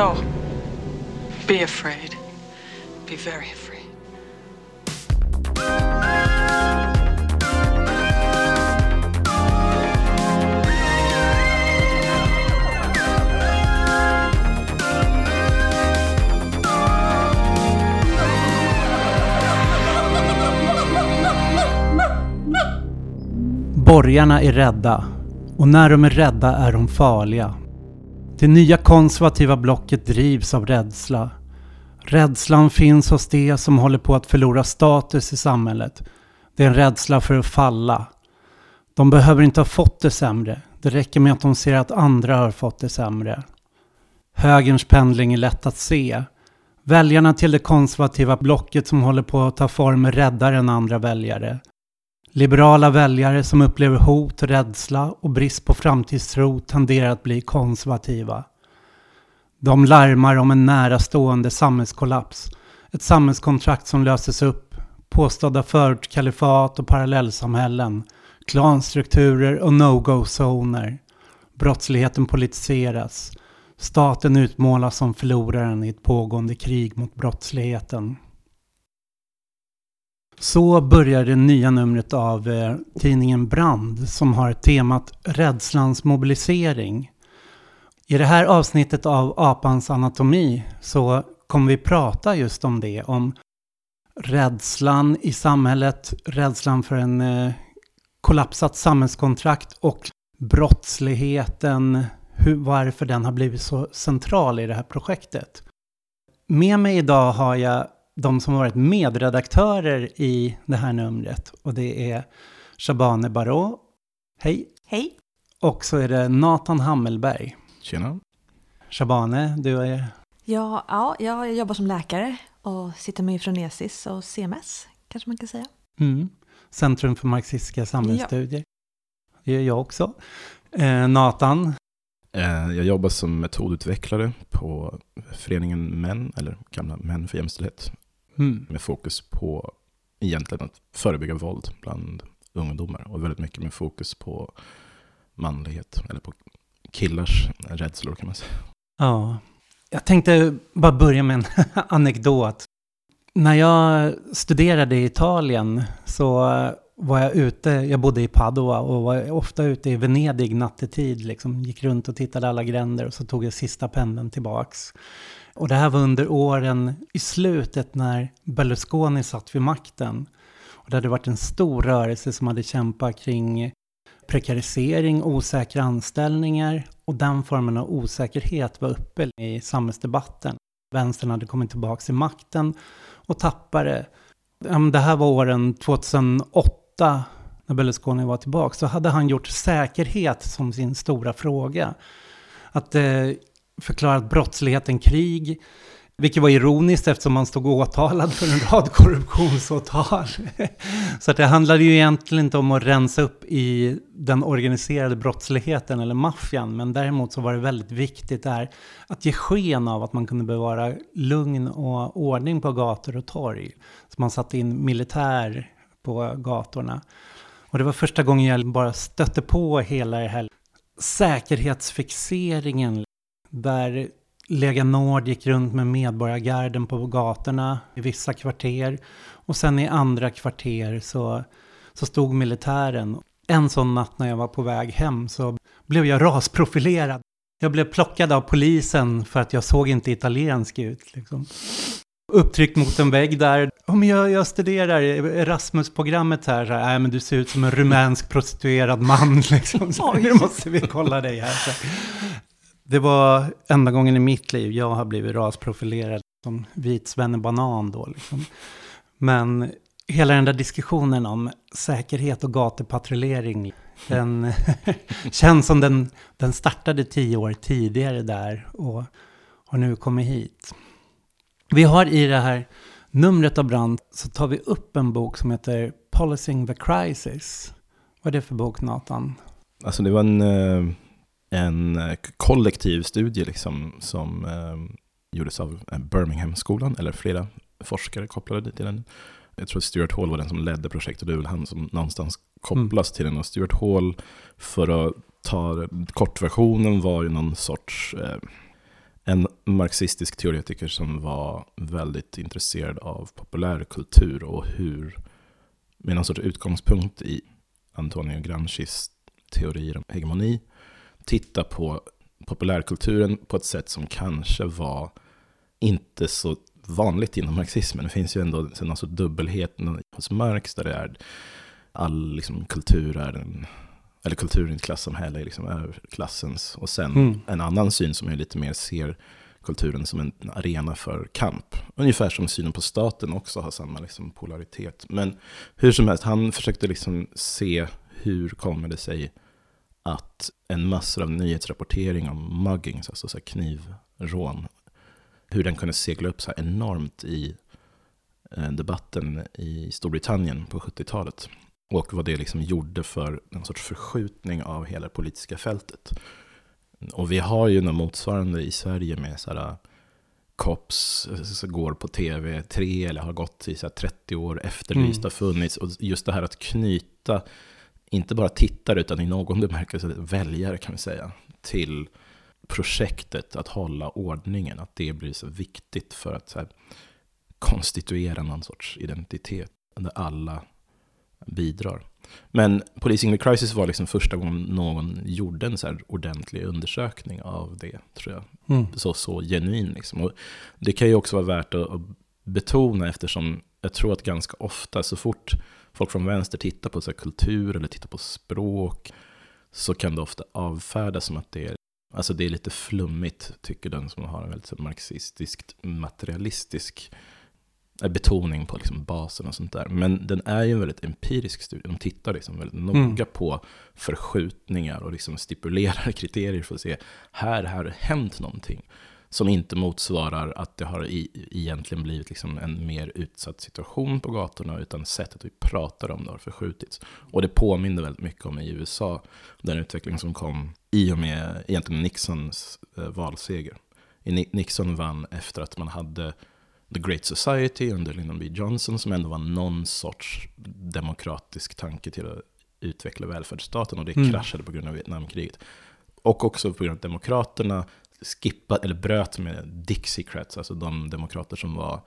No. Be afraid. Be very afraid. Borgarna är rädda. Och när de är rädda är de farliga. Det nya konservativa blocket drivs av rädsla. Rädslan finns hos de som håller på att förlora status i samhället. Det är en rädsla för att falla. De behöver inte ha fått det sämre. Det räcker med att de ser att andra har fått det sämre. Högerns pendling är lätt att se. Väljarna till det konservativa blocket som håller på att ta form är räddare än andra väljare. Liberala väljare som upplever hot, rädsla och brist på framtidstro tenderar att bli konservativa. De larmar om en närastående samhällskollaps. Ett samhällskontrakt som löses upp. Påstådda förortskalifat och parallellsamhällen. Klanstrukturer och no-go-zoner. Brottsligheten politiseras. Staten utmålas som förloraren i ett pågående krig mot brottsligheten. Så börjar det nya numret av eh, tidningen Brand som har temat Rädslans mobilisering. I det här avsnittet av Apans anatomi så kommer vi prata just om det, om rädslan i samhället, rädslan för en eh, kollapsat samhällskontrakt och brottsligheten, hur, varför den har blivit så central i det här projektet. Med mig idag har jag de som har varit medredaktörer i det här numret. Och det är Shabane Barå. Hej! Hej! Och så är det Nathan Hammelberg. Tjena. Shabane, du är... Ja, ja, jag jobbar som läkare och sitter med Fronesis och CMS, kanske man kan säga. Mm. Centrum för marxistiska samhällsstudier. Ja. Det gör jag också. Eh, Nathan? Eh, jag jobbar som metodutvecklare på föreningen Män, eller gamla Män för jämställdhet. Mm. Med fokus på egentligen att förebygga våld bland ungdomar. Och väldigt mycket med fokus på manlighet, eller på killars rädslor kan man säga. Ja, jag tänkte bara börja med en anekdot. När jag studerade i Italien så var jag ute, jag bodde i Padua och var ofta ute i Venedig nattetid, liksom gick runt och tittade alla gränder och så tog jag sista pendeln tillbaks. Och det här var under åren i slutet när Berlusconi satt vid makten. Och det hade varit en stor rörelse som hade kämpat kring prekarisering, osäkra anställningar och den formen av osäkerhet var uppe i samhällsdebatten. Vänstern hade kommit tillbaka till makten och tappade. Det här var åren 2008 när Berlusconi var tillbaka. Så hade han gjort säkerhet som sin stora fråga. Att eh, att brottsligheten krig. Vilket var ironiskt eftersom man stod åtalad för en rad korruptionsåtal. Så att det handlade ju egentligen inte om att rensa upp i den organiserade brottsligheten eller maffian. Men däremot så var det väldigt viktigt där att ge sken av att man kunde bevara lugn och ordning på gator och torg. Så man satte in militär på gatorna. Och det var första gången jag bara stötte på hela det här säkerhetsfixeringen där Lega Nord gick runt med medborgargarden på gatorna i vissa kvarter. Och sen i andra kvarter så, så stod militären. En sån natt när jag var på väg hem så blev jag rasprofilerad. Jag blev plockad av polisen för att jag såg inte italiensk ut. Liksom. Upptryckt mot en vägg där. Om jag, jag studerar Erasmus-programmet här, så här, nej men du ser ut som en rumänsk prostituerad man. Liksom. Så, nu måste vi kolla dig här. Så. Det var enda gången i mitt liv jag har blivit rasprofilerad som vit svennebanan då. Liksom. Men hela den där diskussionen om säkerhet och gatupatrullering, den känns som den, den startade tio år tidigare där och har nu kommit hit. Vi har i det här numret av Brand så tar vi upp en bok som heter Policing the Crisis. Vad är det för bok, Nathan? Alltså det var en eh, en eh, kollektiv studie liksom, som eh, gjordes av Birmingham-skolan, eller flera forskare kopplade till den. Jag tror Stuart Hall var den som ledde projektet, det är väl han som någonstans kopplas mm. till den. Och Stuart Hall, för att ta kortversionen, var ju någon sorts eh, en marxistisk teoretiker som var väldigt intresserad av populärkultur och hur, med någon sorts utgångspunkt i Antonio Gramscis teorier om hegemoni, titta på populärkulturen på ett sätt som kanske var inte så vanligt inom marxismen. Det finns ju ändå en sorts dubbelhet hos Marx där det är all liksom, kultur är en, eller kulturen i ett klassamhälle är liksom överklassens. Och sen mm. en annan syn som är lite mer ser kulturen som en arena för kamp. Ungefär som synen på staten också har samma liksom polaritet. Men hur som helst, han försökte liksom se hur kommer det sig att en massa av nyhetsrapportering om muggings, alltså så knivrån, hur den kunde segla upp så här enormt i eh, debatten i Storbritannien på 70-talet. Och vad det liksom gjorde för en sorts förskjutning av hela det politiska fältet. Och vi har ju något motsvarande i Sverige med så här, COPS som går på TV3 eller har gått i så 30 år efterlyst mm. har funnits. Och just det här att knyta, inte bara tittare utan i någon bemärkelse väljare kan vi säga, till projektet att hålla ordningen. Att det blir så viktigt för att så här, konstituera någon sorts identitet där alla bidrar. Men Policing the Crisis var liksom första gången någon gjorde en så ordentlig undersökning av det, tror jag. Mm. Så, så genuin liksom. Och det kan ju också vara värt att, att betona eftersom jag tror att ganska ofta, så fort folk från vänster tittar på så kultur eller tittar på språk, så kan det ofta avfärdas som att det är, alltså det är lite flummigt, tycker den som har en väldigt marxistiskt materialistisk betoning på liksom basen och sånt där. Men den är ju en väldigt empirisk studie. De tittar liksom väldigt noga mm. på förskjutningar och liksom stipulerar kriterier för att se, här har det hänt någonting. Som inte motsvarar att det har i, egentligen blivit liksom en mer utsatt situation på gatorna, utan sättet vi pratar om det har förskjutits. Och det påminner väldigt mycket om i USA, den utveckling som kom i och med egentligen Nixons eh, valseger. Nixon vann efter att man hade The Great Society under Lyndon B. Johnson som ändå var någon sorts demokratisk tanke till att utveckla välfärdsstaten och det mm. kraschade på grund av Vietnamkriget. Och också på grund av att demokraterna skippade, eller bröt med Dixiecrats, alltså de demokrater som var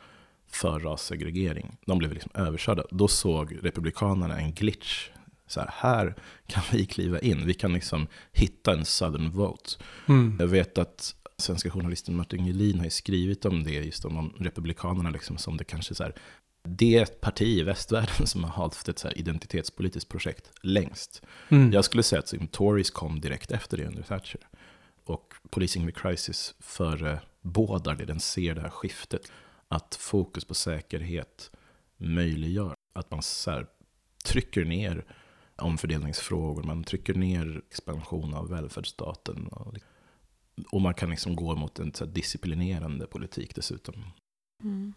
för rassegregering. De blev liksom överkörda. Då såg republikanerna en glitch. Så här, här kan vi kliva in, vi kan liksom hitta en southern vote. Mm. Jag vet att svenska journalisten Martin Gelin har ju skrivit om det, just om, om republikanerna, liksom, som det kanske så här, det parti i västvärlden som har haft ett så identitetspolitiskt projekt längst. Mm. Jag skulle säga att liksom, Tories kom direkt efter det under Thatcher. Och Policing the Crisis förebådar det, den ser det här skiftet. Att fokus på säkerhet möjliggör att man så här, trycker ner omfördelningsfrågor, man trycker ner expansion av välfärdsstaten. Och liksom och man kan liksom gå mot en så disciplinerande politik dessutom. Mm.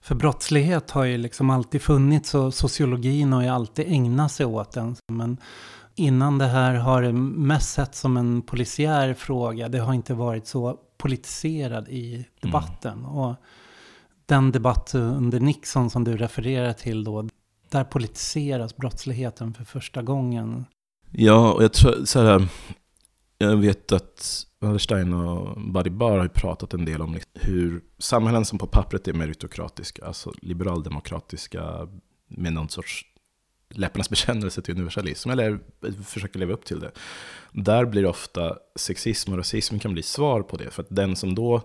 För brottslighet har ju liksom alltid funnits och sociologin har ju alltid ägnat sig åt den. Men innan det här har det mest sett som en polisiär fråga. Det har inte varit så politiserad i debatten. Mm. Och den debatt under Nixon som du refererar till då, där politiseras brottsligheten för första gången. Ja, och jag tror så här, jag vet att Wallerstein och Buddy Barr har pratat en del om hur samhällen som på pappret är meritokratiska, alltså liberaldemokratiska med någon sorts läpparnas bekännelse till universalism, eller försöker leva upp till det. Där blir ofta sexism och rasism kan bli svar på det, för att den som då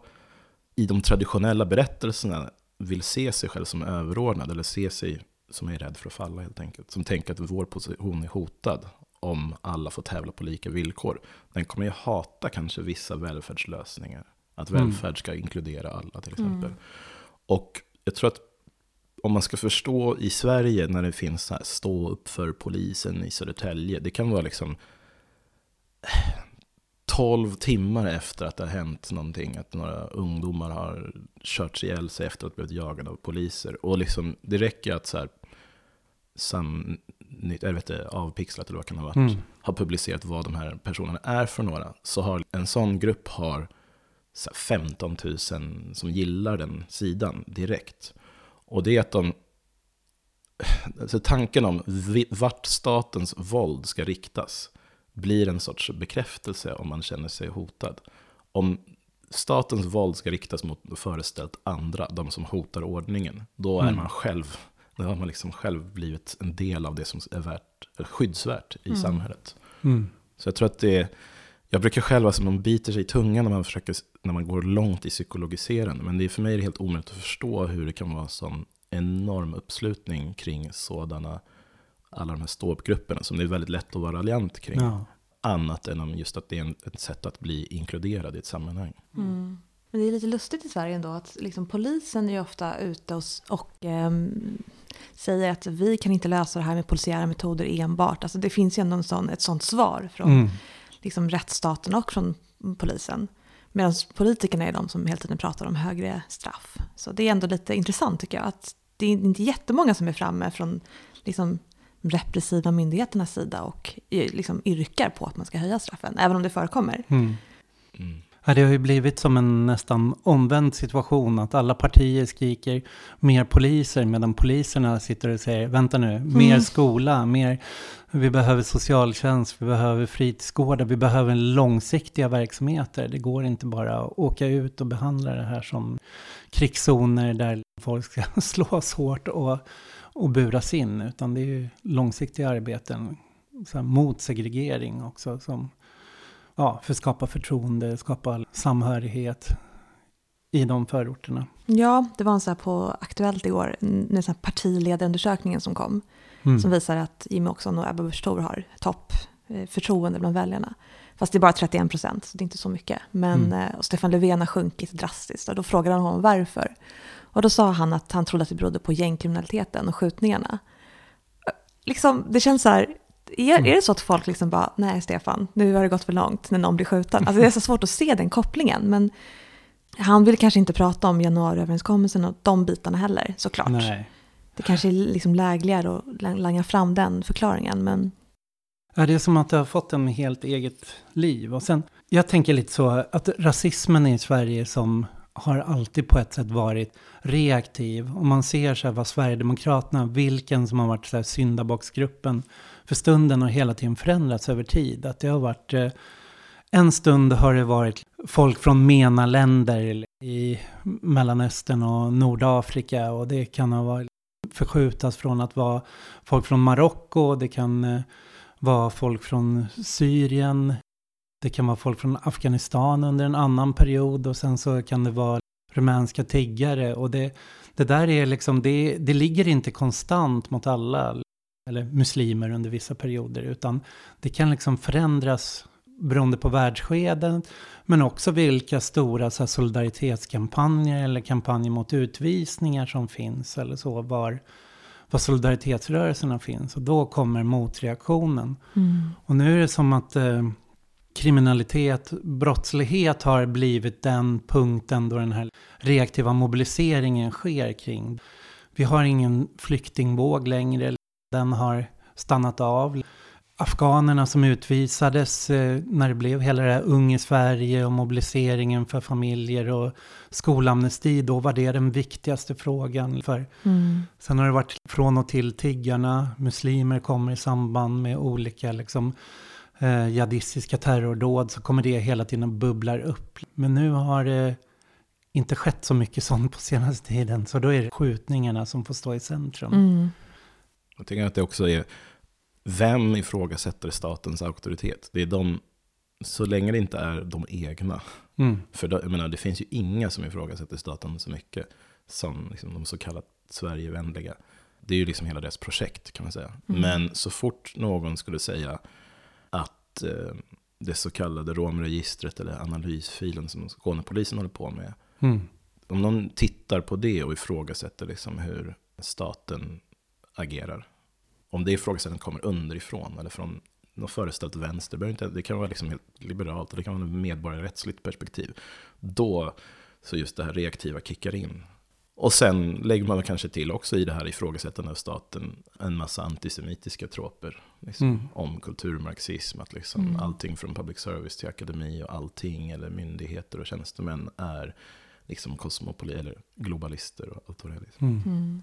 i de traditionella berättelserna vill se sig själv som överordnad, eller se sig som är rädd för att falla helt enkelt, som tänker att vår position är hotad om alla får tävla på lika villkor. Den kommer ju hata kanske vissa välfärdslösningar. Att mm. välfärd ska inkludera alla till exempel. Mm. Och jag tror att om man ska förstå i Sverige när det finns så här, stå upp för polisen i Södertälje. Det kan vara liksom 12 timmar efter att det har hänt någonting. Att några ungdomar har kört ihjäl sig efter att ha blivit jagade av poliser. Och liksom, det räcker att så här, sam, eller vet det, avpixlat eller vad kan ha varit, mm. har publicerat vad de här personerna är för några, så har en sån grupp har 15 000 som gillar den sidan direkt. Och det är att de, alltså tanken om vart statens våld ska riktas blir en sorts bekräftelse om man känner sig hotad. Om statens våld ska riktas mot föreställt andra, de som hotar ordningen. Då är mm. man själv, då har man liksom själv blivit en del av det som är värt, skyddsvärt i mm. samhället. Mm. Så jag tror att det är, jag brukar själv, alltså man biter sig i tungan när man, försöker, när man går långt i psykologiserande. Men det är för mig är det helt omöjligt att förstå hur det kan vara sån enorm uppslutning kring sådana, alla de här ståuppgrupperna som det är väldigt lätt att vara raljant kring. Ja. Annat än om just att det är ett sätt att bli inkluderad i ett sammanhang. Mm. Men det är lite lustigt i Sverige ändå att liksom polisen är ofta ute och, och um, säger att vi kan inte lösa det här med polisiära metoder enbart. Alltså det finns ju ändå en sån, ett sånt svar från mm. liksom, rättsstaten och från polisen. Medan politikerna är de som hela tiden pratar om högre straff. Så det är ändå lite intressant tycker jag. Att det är inte jättemånga som är framme från liksom, repressiva myndigheternas sida och liksom yrkar på att man ska höja straffen, även om det förekommer. Mm. Mm. Ja, det har ju blivit som en nästan omvänd situation att alla partier skriker mer poliser medan poliserna sitter och säger vänta nu, mer mm. skola, mer, vi behöver socialtjänst, vi behöver fritidsgårdar, vi behöver långsiktiga verksamheter. Det går inte bara att åka ut och behandla det här som krigszoner där folk ska slås hårt och, och buras in, utan det är ju långsiktiga arbeten så mot segregering också som ja, för att skapa förtroende, skapa samhörighet i de förorterna. Ja, det var en så här på Aktuellt igår, en sån partiledarundersökningen som kom. Mm. Som visar att Jimmy Åkesson och Ebba Busch Thor har topp eh, förtroende bland väljarna. Fast det är bara 31 procent, så det är inte så mycket. Men mm. Eh, och Stefan Löfven har sjunkit drastiskt och då frågade han honom varför. Och då sa han att han trodde att det berodde på gängkriminaliteten och skjutningarna. Liksom, det känns så här, är, mm. är det så att folk liksom bara, nej Stefan, nu har det gått för långt när någon blir skjuten? Alltså det är så svårt att se den kopplingen. Men han vill kanske inte prata om januariöverenskommelsen och de bitarna heller, såklart. Nej. Det kanske är liksom lägligare att langa fram den förklaringen, men... Ja, det är som att det har fått en helt eget liv. Och sen, jag tänker lite så att rasismen i Sverige som har alltid på ett sätt varit reaktiv. Om man ser så här vad Sverigedemokraterna, vilken som har varit så här syndabocksgruppen för stunden har hela tiden förändrats över tid. Att det har varit, eh, en stund har det varit folk från MENA-länder i Mellanöstern och Nordafrika. Och det kan ha varit förskjutas från att vara folk från Marocko, det kan eh, vara folk från Syrien, det kan vara folk från Afghanistan under en annan period. Och sen så kan det vara rumänska tiggare. Och det, det där är liksom, det, det ligger inte konstant mot alla eller muslimer under vissa perioder, utan det kan liksom förändras beroende på världsskeden, men också vilka stora så här, solidaritetskampanjer eller kampanjer mot utvisningar som finns, eller så, var, var solidaritetsrörelserna finns. Och då kommer motreaktionen. Mm. Och nu är det som att eh, kriminalitet, brottslighet har blivit den punkten då den här reaktiva mobiliseringen sker kring. Vi har ingen flyktingvåg längre den har stannat av. Afghanerna som utvisades eh, när det blev hela det här Ung i Sverige och mobiliseringen för familjer och skolamnesti, då var det den viktigaste frågan. För mm. Sen har det varit från och till tiggarna, muslimer kommer i samband med olika liksom, eh, jihadistiska terrordåd, så kommer det hela tiden bubblar upp. Men nu har det inte skett så mycket sånt på senaste tiden, så då är det skjutningarna som får stå i centrum. Mm. Jag tycker att det också är, vem ifrågasätter statens auktoritet? Det är de, så länge det inte är de egna. Mm. För då, jag menar, det finns ju inga som ifrågasätter staten så mycket som liksom, de så kallat Sverigevänliga. Det är ju liksom hela deras projekt kan man säga. Mm. Men så fort någon skulle säga att eh, det så kallade romregistret eller analysfilen som Skånepolisen håller på med. Mm. Om någon tittar på det och ifrågasätter liksom hur staten agerar. Om det ifrågasättandet kommer underifrån eller från något föreställt vänster, det, inte, det kan vara liksom helt liberalt och det kan vara ett medborgarrättsligt perspektiv. Då så just det här reaktiva kickar in. Och sen lägger man kanske till också i det här ifrågasättandet av staten en massa antisemitiska troper. Liksom, mm. Om kulturmarxism, att liksom mm. allting från public service till akademi och allting, eller myndigheter och tjänstemän är liksom kosmopoli eller globalister och allt vad det är. Liksom. Mm.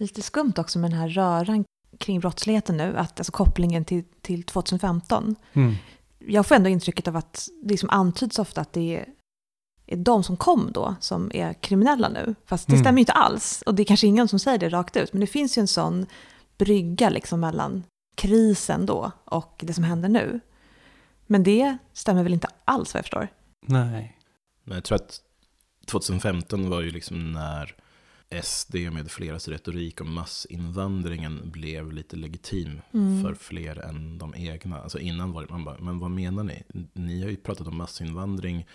Lite skumt också med den här röran kring brottsligheten nu, att, alltså kopplingen till, till 2015. Mm. Jag får ändå intrycket av att det liksom antyds ofta att det är, är de som kom då som är kriminella nu. Fast det mm. stämmer ju inte alls. Och det är kanske ingen som säger det rakt ut. Men det finns ju en sån brygga liksom mellan krisen då och det som händer nu. Men det stämmer väl inte alls vad jag förstår? Nej. Men jag tror att 2015 var ju liksom när SD med fleras retorik om massinvandringen blev lite legitim mm. för fler än de egna. Alltså innan var det man bara, men vad menar ni? Ni har ju pratat om massinvandring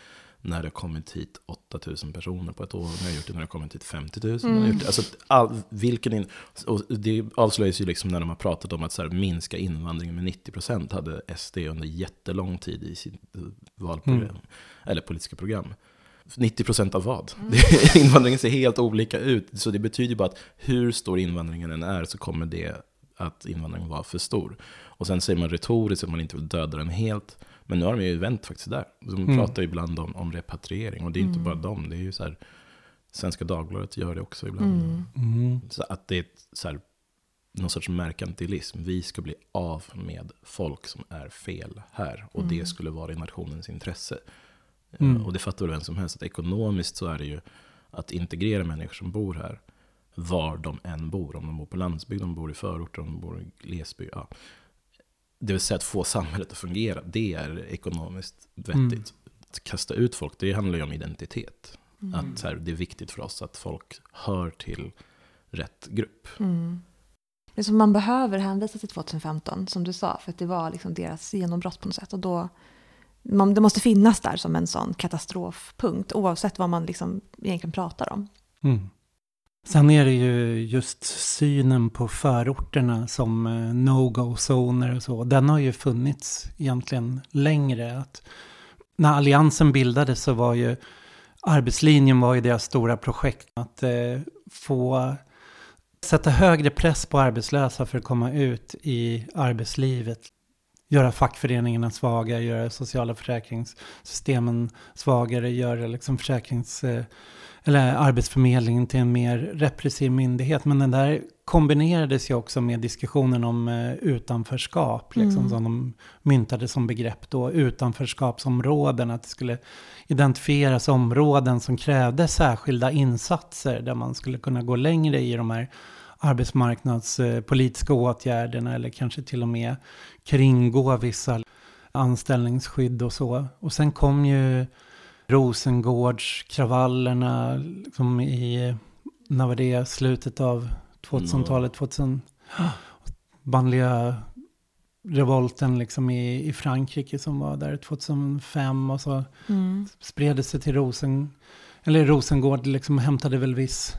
när det har kommit hit 8000 personer på ett år. Ni har gjort det när det har kommit hit 50 000. Mm. Gjort det. Alltså, all, vilken in, och det avslöjas ju liksom när de har pratat om att så här, minska invandringen med 90% hade SD under jättelång tid i sitt valprogram, mm. eller politiska program. 90% av vad? Mm. invandringen ser helt olika ut. Så det betyder bara att hur stor invandringen än är så kommer det att invandringen vara för stor. Och sen säger man retoriskt att man inte vill döda den helt. Men nu har de ju vänt faktiskt där. De mm. pratar ju ibland om, om repatriering. Och det är inte mm. bara dem. Det är ju så här, Svenska Dagbladet gör det också ibland. Mm. mm. Så att det är så här, någon sorts merkantilism. Vi ska bli av med folk som är fel här. Och det mm. skulle vara i nationens intresse. Mm. Och det fattar väl vem som helst. Att ekonomiskt så är det ju att integrera människor som bor här. Var de än bor. Om de bor på landsbygd, om de bor i förorter, om de bor i glesbygd. Ja. Det vill säga att få samhället att fungera. Det är ekonomiskt vettigt. Mm. Att kasta ut folk, det handlar ju om identitet. Mm. Att här, det är viktigt för oss att folk hör till rätt grupp. Mm. Det som man behöver hänvisa till 2015, som du sa, för att det var liksom deras genombrott på något sätt. Och då man, det måste finnas där som en sån katastrofpunkt oavsett vad man liksom egentligen pratar om. Mm. Sen är det ju just synen på förorterna som eh, no-go-zoner och så. Den har ju funnits egentligen längre. Att när alliansen bildades så var ju arbetslinjen var ju deras stora projekt. Att eh, få sätta högre press på arbetslösa för att komma ut i arbetslivet göra fackföreningarna svagare, göra sociala försäkringssystemen svagare, göra liksom försäkrings eh, eller Arbetsförmedlingen till en mer repressiv myndighet. Men den där kombinerades ju också med diskussionen om eh, utanförskap, liksom, mm. som de myntade som begrepp då, utanförskapsområden, att det skulle identifieras områden som krävde särskilda insatser, där man skulle kunna gå längre i de här arbetsmarknadspolitiska åtgärderna eller kanske till och med kringgå vissa anställningsskydd och så. Och sen kom ju Rosengårdskravallerna liksom i, när var det, slutet av 2000-talet, 2000, bandliga revolten liksom i, i Frankrike som var där 2005 och så mm. spred det sig till Rosen, eller Rosengård liksom hämtade väl viss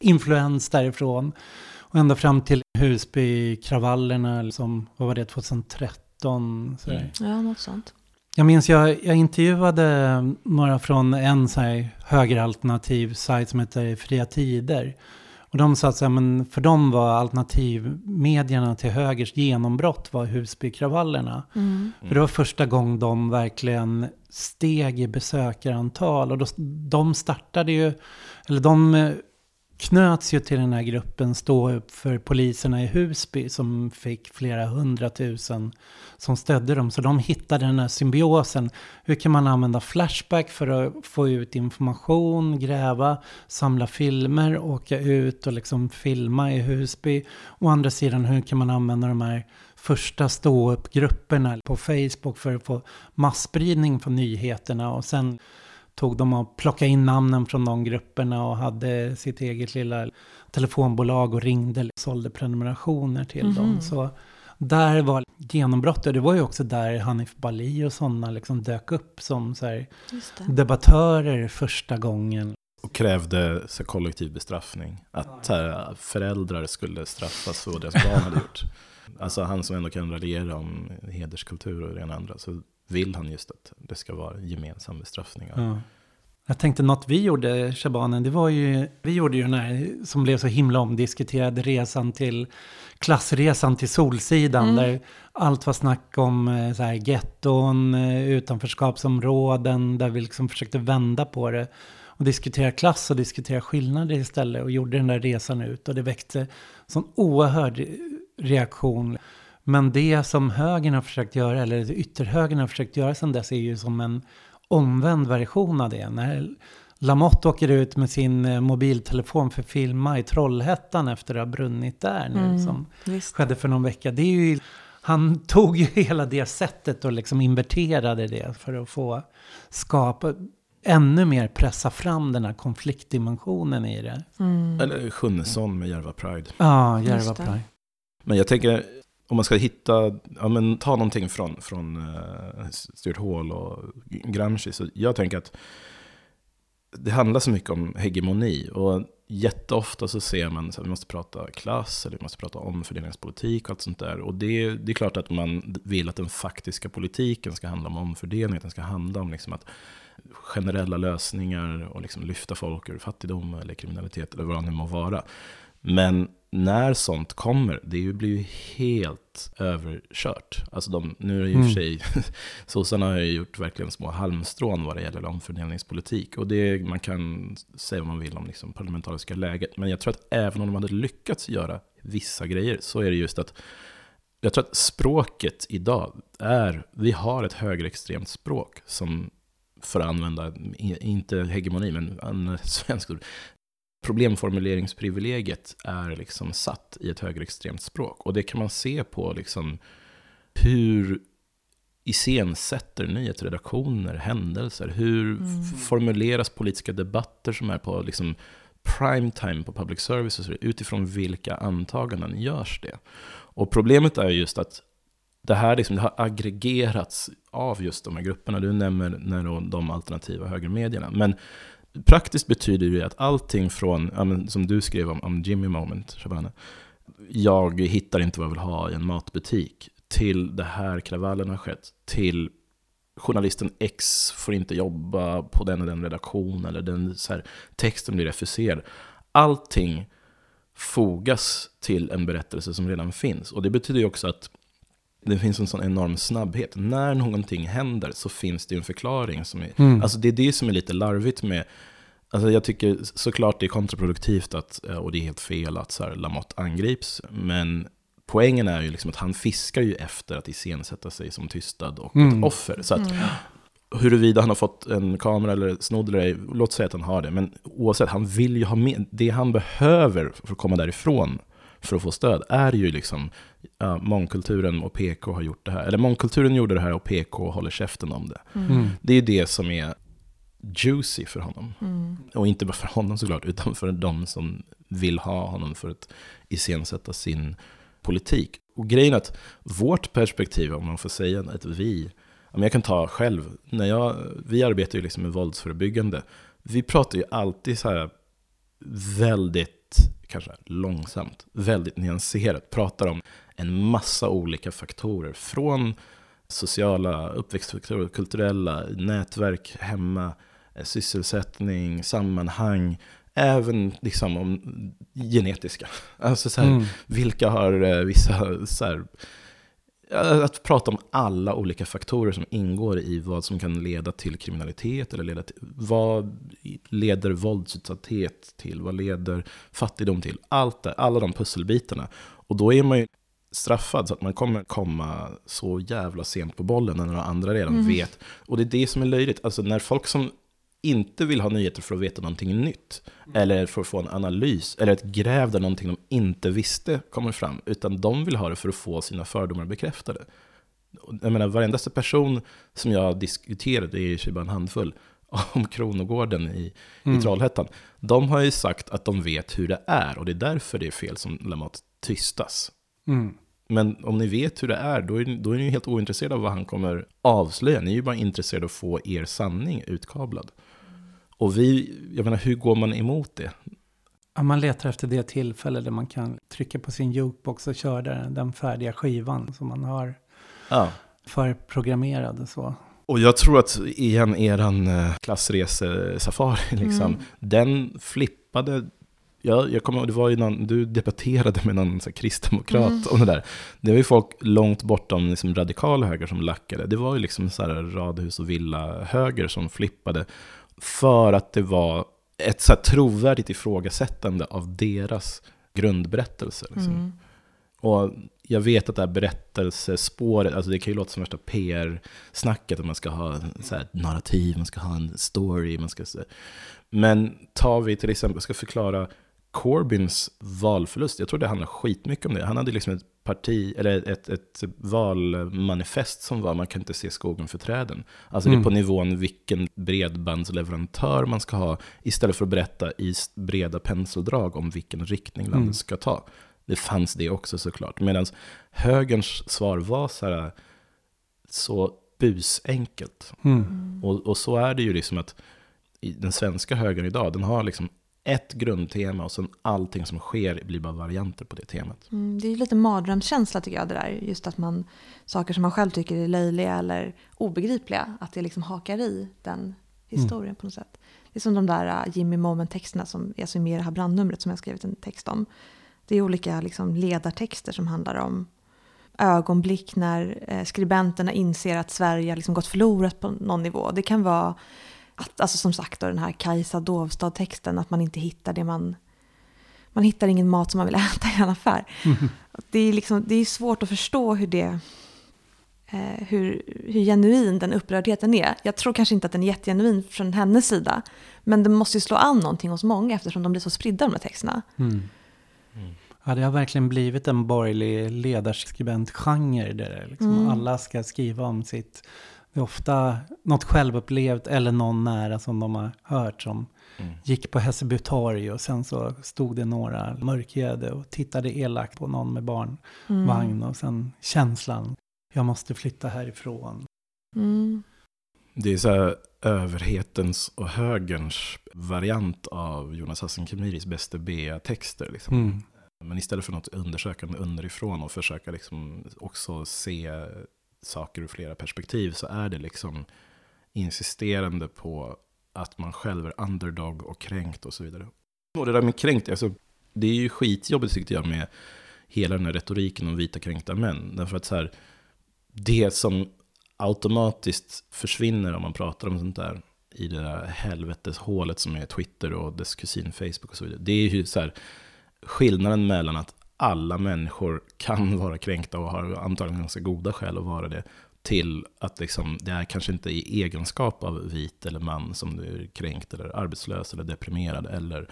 influens därifrån. Och ända fram till Husbykravallerna, som, vad var det, 2013? Mm. Ja, något sånt. Jag minns, jag, jag intervjuade några från en så här högeralternativ sajt som heter Fria Tider. Och de sa att men för dem var alternativmedierna till högers genombrott var Husbykravallerna. Mm. För det var första gången de verkligen steg i besökarantal. Och då, de startade ju, eller de knöts ju till den här gruppen Stå upp för poliserna i Husby som fick flera hundratusen som stödde dem. Så de hittade den här symbiosen. Hur kan man använda Flashback för att få ut information, gräva, samla filmer, åka ut och liksom filma i Husby. Å andra sidan, hur kan man använda de här första stå-upp-grupperna på Facebook för att få massspridning för nyheterna och sen tog de och plockade in namnen från de grupperna och hade sitt eget lilla telefonbolag och ringde och sålde prenumerationer till mm dem. Så där var genombrottet. Det var ju också där Hanif Bali och sådana liksom dök upp som så här, debattörer första gången. Och krävde så kollektiv bestraffning. Att här, föräldrar skulle straffas för vad deras barn hade gjort. Alltså han som ändå kan raljera om hederskultur och det ena andra. Så vill han just att det ska vara gemensam bestraffning. Ja. Jag tänkte något vi gjorde, Shabanen, det var ju, vi gjorde ju den här som blev så himla omdiskuterad resan till, klassresan till Solsidan, mm. där allt var snack om eh, så här getton, eh, utanförskapsområden, där vi liksom försökte vända på det. och diskutera klass och diskutera skillnader istället. Och gjorde den där resan ut. Och det väckte sån oerhörd reaktion. Men det som högern har försökt göra, eller ytterhögern har försökt göra sedan dess, är ju som en omvänd version av det. När Lamotte åker ut med sin eh, mobiltelefon för att filma i Trollhättan efter att ha brunnit där nu, mm, som visst. skedde för någon vecka. Det är ju, han tog ju hela det sättet och liksom inverterade det för att få skapa ännu mer pressa fram den här konfliktdimensionen i det. Mm. Eller Sjunnesson med Järva Pride. Ja, Järva Pride. Men jag tänker, om man ska hitta, ja men ta någonting från, från uh, Stuart Hall och Gramsci, så jag tänker att det handlar så mycket om hegemoni. Och jätteofta så ser man att vi måste prata klass, eller vi måste prata omfördelningspolitik och allt sånt där. Och det, det är klart att man vill att den faktiska politiken ska handla om omfördelning, att den ska handla om liksom att generella lösningar och liksom lyfta folk ur fattigdom eller kriminalitet eller vad det nu må vara. Men när sånt kommer, det blir ju helt överkört. Alltså de, nu är det i och för mm. sig, sossarna har ju gjort verkligen små halmstrån vad det gäller omfördelningspolitik. Och det, man kan säga vad man vill om liksom parlamentariska läget. Men jag tror att även om de hade lyckats göra vissa grejer, så är det just att jag tror att språket idag är, vi har ett högerextremt språk som, för att använda, inte hegemoni, men en svensk ord, problemformuleringsprivilegiet är liksom satt i ett högerextremt språk. Och det kan man se på liksom hur iscensätter nyhetsredaktioner händelser? Hur mm. formuleras politiska debatter som är på liksom prime time på public service? utifrån vilka antaganden görs det? Och problemet är just att det här liksom, det har aggregerats av just de här grupperna. Du nämner de alternativa högermedierna. Men Praktiskt betyder det att allting från, som du skrev om, om Jimmy Moment, Shabana, jag hittar inte vad jag vill ha i en matbutik, till det här kravallen har skett, till journalisten X får inte jobba på den och den redaktionen, eller den så här, texten blir refuserad. Allting fogas till en berättelse som redan finns. Och det betyder ju också att det finns en sån enorm snabbhet. När någonting händer så finns det en förklaring. Som är, mm. Alltså det är det som är lite larvigt med Alltså jag tycker såklart det är kontraproduktivt att, eh, och det är helt fel att så här, Lamotte angrips. Men poängen är ju liksom att han fiskar ju efter att iscensätta sig som tystad och mm. ett offer. Så att, mm. Huruvida han har fått en kamera eller snodd eller ej, låt säga att han har det. Men oavsett, han vill ju ha med, det han behöver för att komma därifrån för att få stöd är ju liksom ja, mångkulturen och PK har gjort det här. Eller mångkulturen gjorde det här och PK håller käften om det. Mm. mm. Det är det som är juicy för honom. Mm. Och inte bara för honom såklart, utan för de som vill ha honom för att iscensätta sin politik. Och grejen är att vårt perspektiv, om man får säga ett vi, jag kan ta själv, när jag, vi arbetar ju liksom med våldsförebyggande. Vi pratar ju alltid så här väldigt kanske långsamt, väldigt nyanserat, pratar om en massa olika faktorer. Från sociala uppväxtfaktorer, kulturella, nätverk hemma, eh, sysselsättning, sammanhang, även liksom om genetiska. Alltså så här, mm. vilka har eh, vissa så här, att prata om alla olika faktorer som ingår i vad som kan leda till kriminalitet. Eller leda till, vad leder våldsutsatthet till? Vad leder fattigdom till? Allt det, alla de pusselbitarna. Och då är man ju straffad så att man kommer komma så jävla sent på bollen när några andra redan mm. vet. Och det är det som är löjligt. Alltså när folk som inte vill ha nyheter för att veta någonting nytt, eller för att få en analys, eller ett gräv där någonting de inte visste kommer fram, utan de vill ha det för att få sina fördomar bekräftade. Jag menar, varendaste person som jag diskuterade, det är ju bara en handfull, om Kronogården i, mm. i Trollhättan, de har ju sagt att de vet hur det är, och det är därför det är fel som Lamotte tystas. Mm. Men om ni vet hur det är, då är, då är ni helt ointresserade av vad han kommer avslöja. Ni är ju bara intresserade av att få er sanning utkablad. Och vi, jag menar, hur går man emot det? Ja, man letar efter det tillfälle där man kan trycka på sin jukebox och köra den, den färdiga skivan som man har ja. förprogrammerad. Så. Och jag tror att igen, eran eh, klassresesafari, liksom, mm. den flippade Ja, jag kommer det var ju någon, du debatterade med någon så kristdemokrat mm. om det där. Det var ju folk långt bortom liksom radikal höger som lackade. Det var ju liksom så här radhus och villa höger som flippade För att det var ett så här trovärdigt ifrågasättande av deras grundberättelse. Liksom. Mm. Och jag vet att det här berättelsespåret, alltså det kan ju låta som värsta PR-snacket, att man ska ha så här narrativ, man ska ha en story, man ska... Men tar vi till exempel, jag ska förklara Corbyns valförlust, jag tror det handlar skitmycket om det. Han hade liksom ett parti, eller ett, ett valmanifest som var man kan inte se skogen för träden. Alltså mm. det är på mm. nivån vilken bredbandsleverantör man ska ha, istället för att berätta i breda penseldrag om vilken riktning landet mm. ska ta. Det fanns det också såklart. Medan högerns svar var så här, så busenkelt. Mm. Och, och så är det ju liksom att den svenska högern idag, den har liksom ett grundtema och sen allting som sker blir bara varianter på det temat. Mm, det är lite mardrömskänsla tycker jag det där. Just att man, saker som man själv tycker är löjliga eller obegripliga, att det liksom hakar i den historien mm. på något sätt. Det är som de där äh, Jimmy Moment-texterna som är så med i det här brandnumret som jag skrivit en text om. Det är olika liksom, ledartexter som handlar om ögonblick när äh, skribenterna inser att Sverige har liksom gått förlorat på någon nivå. Det kan vara att, alltså som sagt då, den här Kajsa Dovstad-texten, att man inte hittar det man... Man hittar ingen mat som man vill äta i en affär. Mm. Det, är liksom, det är svårt att förstå hur det... Eh, hur, hur genuin den upprördheten är. Jag tror kanske inte att den är jättegenuin från hennes sida. Men det måste ju slå an någonting hos många eftersom de blir så spridda de här texterna. Mm. Mm. Ja, det har verkligen blivit en borgerlig ledarskribentgenre där liksom mm. alla ska skriva om sitt det är ofta något självupplevt eller någon nära som de har hört som mm. gick på Hässelby torg och sen så stod det några mörkhyade och tittade elakt på någon med barnvagn mm. och sen känslan, jag måste flytta härifrån. Mm. Det är så här överhetens och högerns variant av Jonas Hassan Khemiris bästa B-texter. Liksom. Mm. Men istället för något undersökande underifrån och försöka liksom också se saker ur flera perspektiv så är det liksom insisterande på att man själv är underdog och kränkt och så vidare. Och det där med kränkt, alltså, det är ju skitjobbigt tyckte jag med hela den här retoriken om vita kränkta män. Därför att så här, det som automatiskt försvinner om man pratar om sånt där i det där helveteshålet som är Twitter och dess kusin Facebook och så vidare. Det är ju så här, skillnaden mellan att alla människor kan vara kränkta och har antagligen ganska goda skäl att vara det. Till att liksom, det är kanske inte i egenskap av vit eller man som du är kränkt eller arbetslös eller deprimerad eller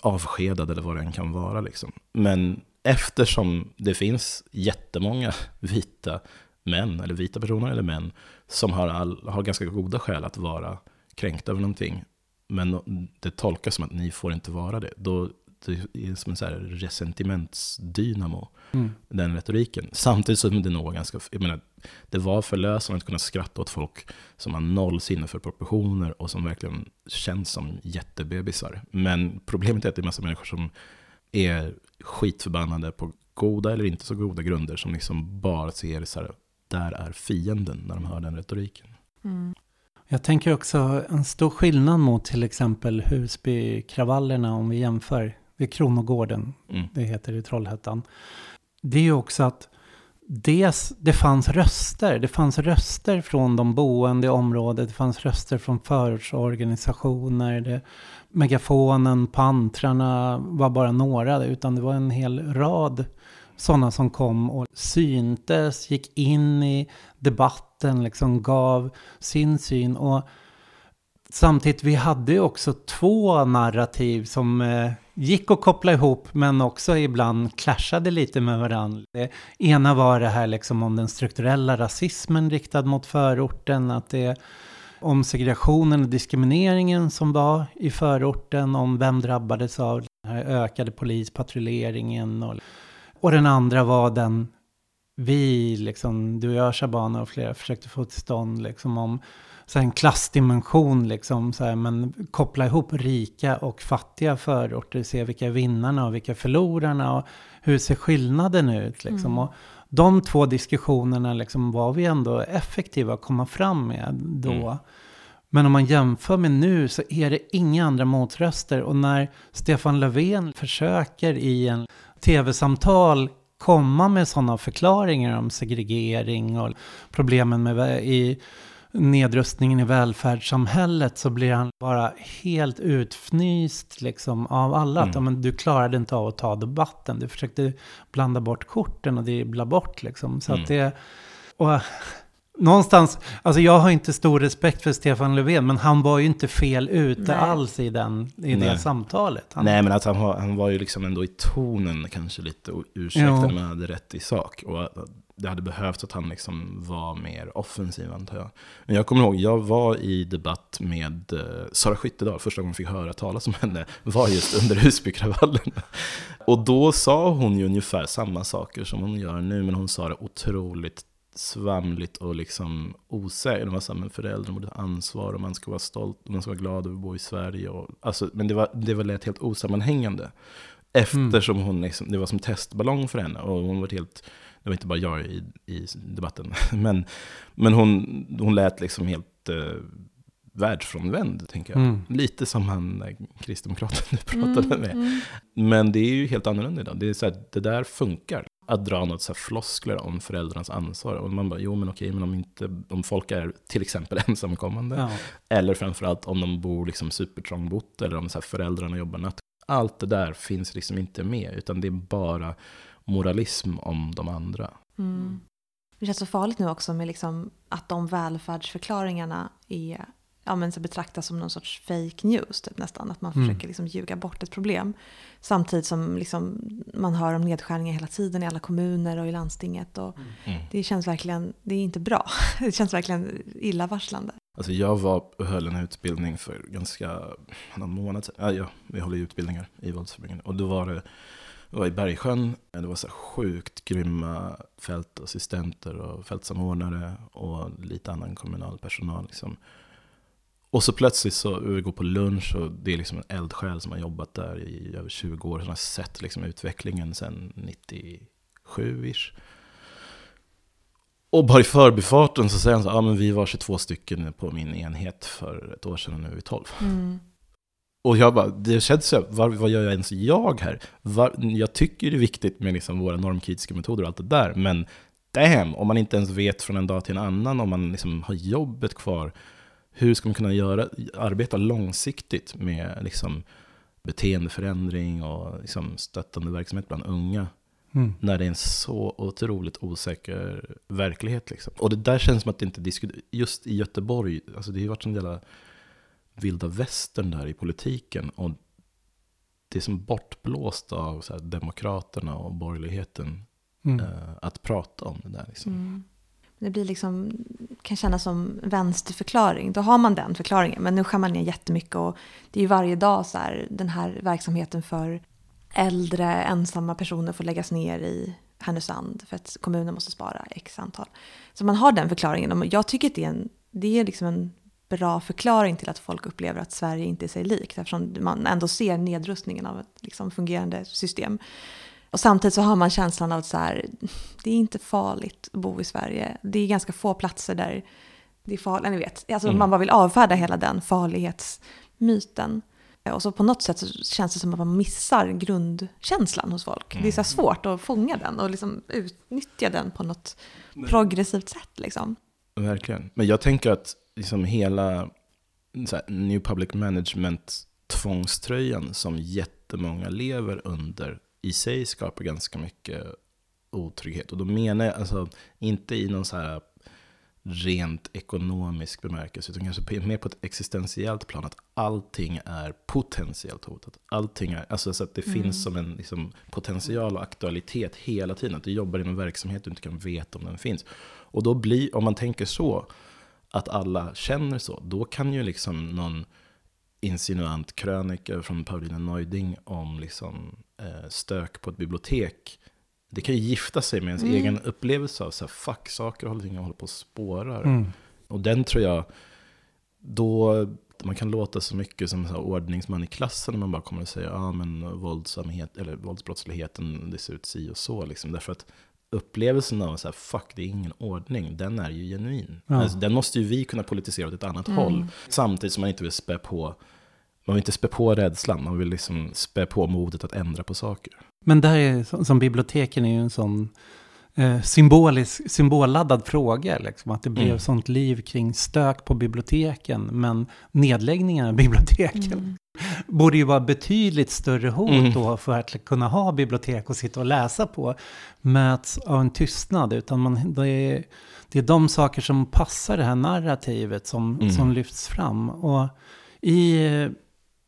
avskedad eller vad det än kan vara. Liksom. Men eftersom det finns jättemånga vita män, eller vita personer eller män, som har, all, har ganska goda skäl att vara kränkta över någonting, men det tolkas som att ni får inte vara det, då det är som en så här resentimentsdynamo, mm. den retoriken. Samtidigt som det nog var ganska, jag menar, det var förlösande att kunna skratta åt folk som har noll sinne för proportioner och som verkligen känns som jättebebisar. Men problemet är att det är massa människor som är skitförbannade på goda eller inte så goda grunder, som liksom bara ser så här, där är fienden när de hör den retoriken. Mm. Jag tänker också en stor skillnad mot till exempel Husbykravallerna om vi jämför vid Kronogården, mm. det heter i Trollhättan. Det är ju också att det, det fanns röster. Det fanns röster från de boende i området. Det fanns röster från förortsorganisationer. Det, megafonen, pantrarna var bara några. Utan det var en hel rad sådana som kom och syntes, gick in i debatten, liksom gav sin syn. Och samtidigt, vi hade ju också två narrativ som eh, gick att koppla ihop men också ibland clashade lite med varandra. Det ena var det här liksom om den strukturella rasismen riktad mot förorten, att det om segregationen och diskrimineringen som var i förorten, om vem drabbades av den här ökade polispatrulleringen. Och, och den andra var den vi, liksom, du och jag Shabana och flera försökte få till stånd liksom om så en klassdimension, liksom, så här, men koppla ihop rika och fattiga förorter, se vilka är vinnarna och vilka förlorarna och hur ser skillnaden ut. Liksom. Mm. Och de två diskussionerna liksom, var vi ändå effektiva att komma fram med då. Mm. Men om man jämför med nu så är det inga andra motröster. Och när Stefan Löfven försöker i en tv-samtal komma med sådana förklaringar om segregering och problemen med i nedrustningen i välfärdssamhället så blir han bara helt utfnyst liksom av alla. Mm. Att ja, men du klarade inte av att ta debatten. Du försökte blanda bort korten och dribbla bort liksom. Så mm. att det... Och, Någonstans, alltså jag har inte stor respekt för Stefan Löfven, men han var ju inte fel ute Nej. alls i, den, i det samtalet. Han... Nej, men att han, han var ju liksom ändå i tonen kanske lite ursäktad, men hade rätt i sak. Och det hade behövts att han liksom var mer offensiv antar jag. Men jag kommer ihåg, jag var i debatt med eh, Sara Skyttedal, första gången jag fick höra talas om henne, var just under Husbykravallen. Och då sa hon ju ungefär samma saker som hon gör nu, men hon sa det otroligt svamligt och liksom osäkert. Det var så här, men föräldrar borde ha ansvar och man ska vara stolt och man ska vara glad över att bo i Sverige. Och, alltså, men det var, det var lät helt osammanhängande. Eftersom hon liksom, det var som testballong för henne och hon var helt det var inte bara jag i, i debatten, men, men hon, hon lät liksom helt eh, världsfrånvänd, tänker jag. Mm. Lite som han eh, kristdemokraten du pratade mm, med. Mm. Men det är ju helt annorlunda idag. Det, är så här, det där funkar. Att dra något så här floskler om föräldrarnas ansvar. Och man bara, jo men okej, men om, inte, om folk är till exempel ensamkommande. Ja. Eller framförallt om de bor liksom supertrångbott. Eller om så föräldrarna jobbar natt. Allt det där finns liksom inte med. Utan det är bara moralism om de andra. Mm. Det känns så farligt nu också med liksom att de välfärdsförklaringarna är, ja, men så betraktas som någon sorts fake news typ nästan. Att man mm. försöker liksom ljuga bort ett problem. Samtidigt som liksom man hör om nedskärningar hela tiden i alla kommuner och i landstinget. Och mm. Det känns verkligen, det är inte bra. Det känns verkligen illavarslande. Alltså jag var och höll en utbildning för ganska någon månad sedan. Ja, ja, vi håller utbildningar i våldsförebyggande. Och då var det det var i Bergsjön. Det var så sjukt grymma fältassistenter och fältsamordnare och lite annan kommunal personal. Liksom. Och så plötsligt så vi går på lunch och det är liksom en eldsjäl som har jobbat där i över 20 år. Som har sett liksom utvecklingen sedan 97-ish. Och bara i förbifarten så säger han så ja ah, men vi var 22 stycken på min enhet för ett år sedan och nu är vi 12. Mm. Och jag bara, det känns så, vad, vad gör jag ens jag här? Var, jag tycker det är viktigt med liksom våra normkritiska metoder och allt det där, men damn, om man inte ens vet från en dag till en annan, om man liksom har jobbet kvar, hur ska man kunna göra, arbeta långsiktigt med liksom beteendeförändring och liksom stöttande verksamhet bland unga? Mm. När det är en så otroligt osäker verklighet. Liksom. Och det där känns som att det inte diskuteras, just i Göteborg, alltså det har varit en jävla vilda västern där i politiken. Och det är som bortblåst av så här, demokraterna och borgerligheten mm. eh, att prata om det där. Liksom. Mm. Det blir liksom, kan kännas som vänsterförklaring. Då har man den förklaringen, men nu skär man ner jättemycket. Och det är ju varje dag så här, den här verksamheten för äldre ensamma personer får läggas ner i Härnösand för att kommunen måste spara x antal. Så man har den förklaringen. Och jag tycker att det är, en, det är liksom en bra förklaring till att folk upplever att Sverige inte är sig likt eftersom man ändå ser nedrustningen av ett liksom, fungerande system. Och samtidigt så har man känslan av att så här, det är inte farligt att bo i Sverige. Det är ganska få platser där det är farligt. Ni vet, alltså mm. man bara vill avfärda hela den farlighetsmyten. Och så på något sätt så känns det som att man missar grundkänslan hos folk. Mm. Det är så mm. svårt att fånga den och liksom utnyttja den på något progressivt sätt. Liksom. Verkligen. Men jag tänker att liksom hela här, New Public Management-tvångströjan som jättemånga lever under i sig skapar ganska mycket otrygghet. Och då menar jag alltså inte i någon så här rent ekonomisk bemärkelse, utan kanske mer på ett existentiellt plan, att allting är potentiellt hotat. Allting är, alltså så att det mm. finns som en liksom, potential och aktualitet hela tiden, att du jobbar i en verksamhet du inte kan veta om den finns. Och då blir, om man tänker så, att alla känner så, då kan ju liksom någon insinuant krönika från Paulina Neuding om liksom, eh, stök på ett bibliotek, det kan ju gifta sig med ens mm. egen upplevelse av så här, fuck, saker och ting håller på att spåra. Mm. Och den tror jag, då man kan låta så mycket som så här, ordningsman i klassen när man bara kommer säga, ja ah, men våldsamhet, eller våldsbrottsligheten, det ser ut si och så. Liksom. Därför att upplevelsen av så här, fuck, det är ingen ordning, den är ju genuin. Ja. Alltså, den måste ju vi kunna politisera åt ett annat mm. håll. Samtidigt som man inte vill spä på, man vill inte spä på rädslan, man vill liksom spä på modet att ändra på saker. Men där är, som biblioteken är ju en sån eh, symbolisk, symbolladdad fråga. Liksom, att det blev Mm. sånt liv kring stök på biblioteken. Men nedläggningen av biblioteken Mm. borde ju vara betydligt större hot Mm. då för att kunna ha bibliotek och sitta och läsa på. Möts av en tystnad. Utan man, det, är, det är de saker som passar det här narrativet som, Mm. som lyfts fram. Och i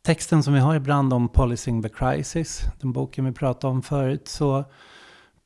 texten som vi har ibland om Policing the Crisis, den boken vi pratade om förut, så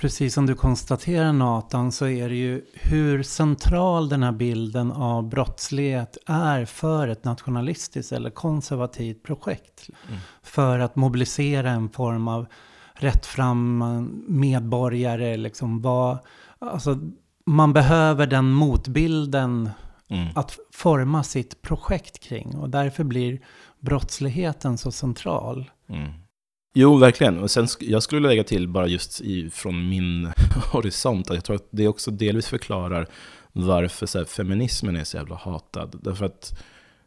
precis som du konstaterar Nathan, så är det ju hur central den här bilden av brottslighet är för ett nationalistiskt eller konservativt projekt. Mm. För att mobilisera en form av rättfram medborgare, liksom vad, alltså, man behöver den motbilden Mm. att forma sitt projekt kring. Och därför blir brottsligheten så central. Mm. Jo, verkligen. Och sen, jag skulle lägga till bara just i, från min horisont, att jag tror att det också delvis förklarar varför så här, feminismen är så jävla hatad. Därför att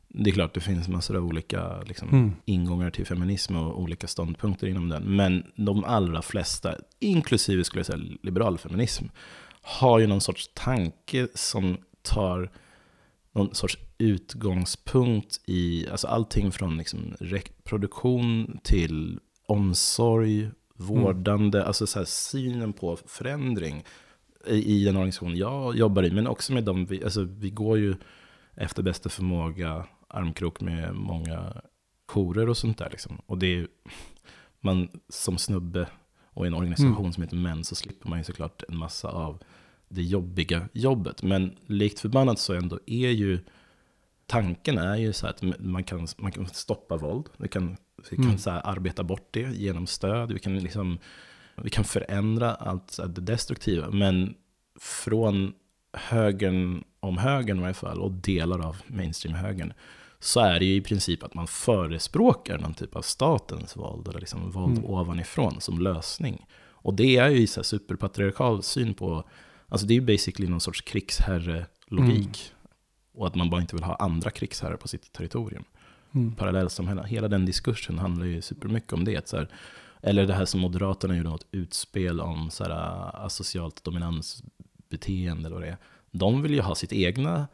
det är klart, det finns massor av olika liksom, Mm. ingångar till feminism och olika ståndpunkter inom den. Men de allra flesta, inklusive skulle jag säga liberal feminism, har ju någon sorts tanke som tar någon sorts utgångspunkt i alltså allting från liksom reproduktion till omsorg, vårdande, alltså så här synen på förändring i, i den organisation jag jobbar i, men också med dem vi, alltså vi går ju efter bästa förmåga armkrok med många jourer och sånt där. Liksom. Och det är, man som snubbe och i en organisation Mm. som heter Män så slipper man ju såklart en massa av det jobbiga jobbet. Men likt förbannat så ändå är ju tanken är ju så att man kan, man kan stoppa våld. Vi kan, vi kan Mm. så arbeta bort det genom stöd. Vi kan, liksom, vi kan förändra allt det destruktiva. Men från högern, om högern i varje fall, och delar av mainstream-högern, så är det ju i princip att man förespråkar någon typ av statens våld, eller liksom våld Mm. ovanifrån som lösning. Och det är ju så superpatriarkal syn på, alltså det är ju basically någon sorts krigsherre-logik. Och att man bara inte vill ha andra krigsherrar på sitt territorium. Mm. Parallellsamhälle, hela den diskursen handlar ju supermycket om det. Så här, eller det här som Moderaterna gjorde något utspel om, så här, asocialt dominansbeteende eller vad det är. De vill ju ha sitt egna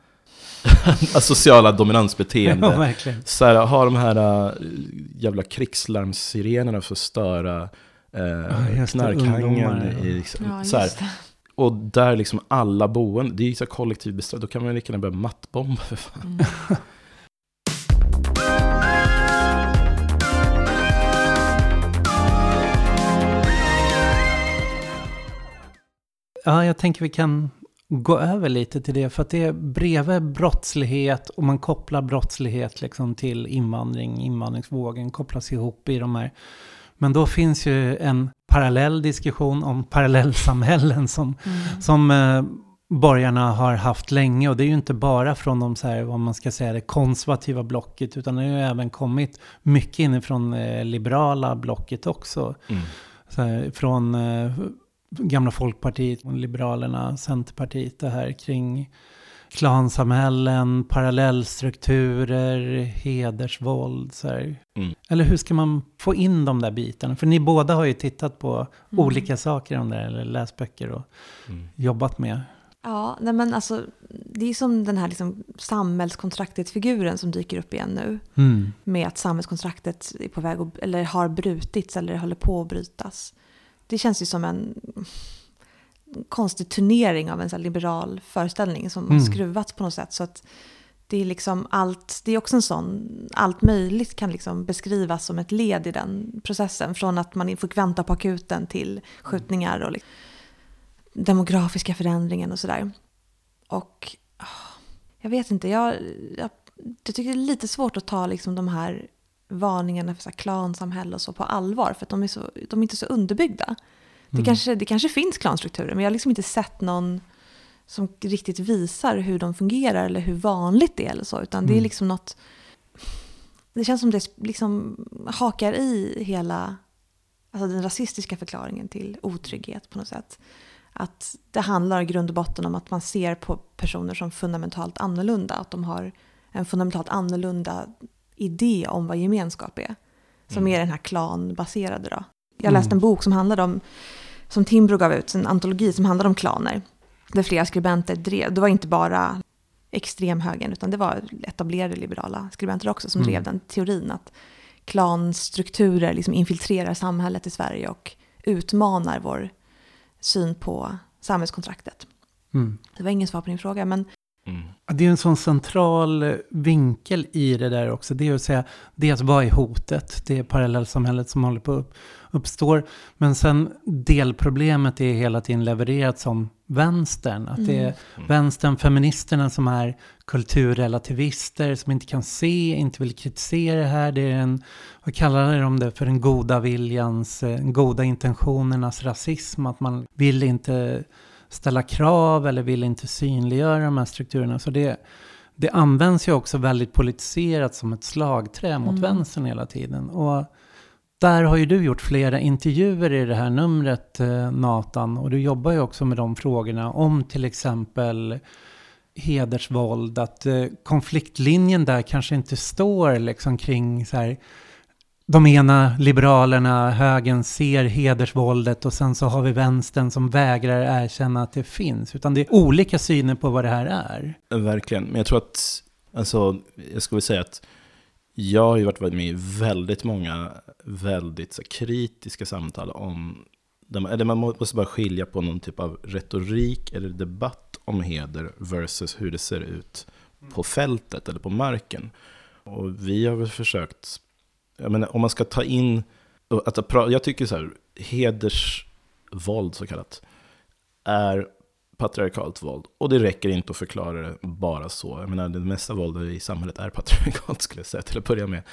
asociala dominansbeteende. Ja, verkligen. Så här, ha de här äh, jävla krigslarmsirenerna för att störa äh, knarkhangen. liksom, Ja, så här, just det. Och där liksom alla boende, det är ju så kollektiv bestraffning, då kan man ju lika gärna börja mattbomba för fan. Mm. Ja, jag tänker vi kan gå över lite till det. För att det är bredvid brottslighet och man kopplar brottslighet liksom till invandring. Invandringsvågen kopplas ihop i de här. Men då finns ju en parallell diskussion om parallellsamhällen som, Mm. som eh, borgarna har haft länge. Och det är ju inte bara från de så här, vad man ska säga, det konservativa blocket. Utan det har ju även kommit mycket inifrån eh, liberala blocket också. Mm. Så här, från eh, gamla Folkpartiet, Liberalerna, Centerpartiet, det här kring klansamhällen, parallellstrukturer, hedersvåld. Så här. Mm. Eller hur ska man få in de där bitarna? För ni båda har ju tittat på Mm. olika saker om det, eller läst böcker och Mm. jobbat med. Ja, nej men alltså, det är som den här liksom samhällskontraktet-figuren som dyker upp igen nu. Mm. Med att samhällskontraktet är på väg att, eller har brutits eller håller på att brytas. Det känns ju som en konstig turnering av en så liberal föreställning som Mm. har skruvats på något sätt. Så att det är liksom allt, det är också en sån, allt möjligt kan liksom beskrivas som ett led i den processen. Från att man fick vänta på akuten till skjutningar och liksom, demografiska förändringen och sådär. Och ah, jag vet inte, jag, jag, jag tycker det är lite svårt att ta liksom de här varningarna för så här klansamhälle och så på allvar. För att de är, så, de är inte så underbyggda. Det, Mm. kanske, det kanske finns klanstrukturer, men jag har liksom inte sett någon som riktigt visar hur de fungerar eller hur vanligt det är eller så. Utan det är Mm. liksom något... Det känns som det liksom hakar i hela alltså den rasistiska förklaringen till otrygghet på något sätt. Att det handlar i grund och botten om att man ser på personer som fundamentalt annorlunda. Att de har en fundamentalt annorlunda idé om vad gemenskap är. Som Mm. är den här klanbaserade då. Jag Mm. läste en bok som handlade om som Timbro gav ut, en antologi som handlade om klaner. Där flera skribenter drev, det var inte bara extremhögern, utan det var etablerade liberala skribenter också som mm. drev den teorin att klanstrukturer liksom infiltrerar samhället i Sverige och utmanar vår syn på samhällskontraktet. Mm. Det var ingen svar på din fråga, men Mm. Det är en sån central vinkel i det där också. Det är att säga, dels vad är hotet? Det är parallellsamhället som håller på att uppstår. Men sen delproblemet är hela tiden levererat som vänstern. Att det är mm. vänstern, feministerna som är kulturrelativister, som inte kan se, inte vill kritisera det här. Det är en, vad kallar de det för, den goda viljans, eh, goda intentionernas rasism. Att man vill inte ställa krav eller vill inte synliggöra de här strukturerna. Så det, det används ju också väldigt politiserat som ett slagträ mot mm. vänstern hela tiden. Och där har ju du gjort flera intervjuer i det här numret, eh, Nathan. Och du jobbar ju också med de frågorna om till exempel hedersvåld. Att eh, konfliktlinjen där kanske inte står liksom kring så här de ena liberalerna, högern, ser hedersvåldet och sen så har vi vänstern som vägrar erkänna att det finns. Utan det är olika syner på vad det här är. Verkligen, men jag tror att, alltså, jag skulle säga att jag har ju varit med i väldigt många väldigt så, kritiska samtal om, eller man måste bara skilja på någon typ av retorik eller debatt om heder versus hur det ser ut på fältet eller på marken. Och vi har väl försökt jag menar, om man ska ta in, att, jag tycker så här, hedersvåld så kallat, är patriarkalt våld. Och det räcker inte att förklara det bara så. Jag menar, det mesta våldet i samhället är patriarkalt skulle jag säga till att börja med.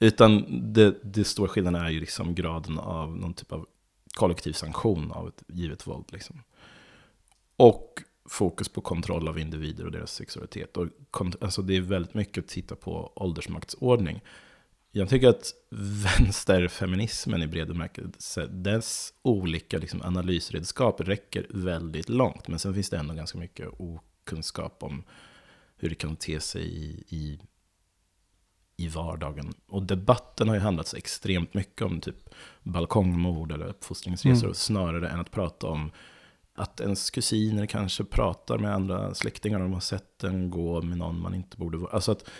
Utan det, det stora skillnaden är ju liksom graden av någon typ av kollektiv sanktion av ett givet våld. Liksom. Och fokus på kontroll av individer och deras sexualitet. Och, alltså det är väldigt mycket att titta på åldersmaktsordning. Jag tycker att vänsterfeminismen i bred bemärkelse, dess olika liksom, analysredskap räcker väldigt långt. Men sen finns det ändå ganska mycket okunskap om hur det kan te sig i, i, i vardagen. Och debatten har ju handlat så extremt mycket om typ balkongmord eller uppfostringsresor, mm. snarare än att prata om att ens kusiner kanske pratar med andra släktingar, de har sett den gå med någon man inte borde vara. Alltså att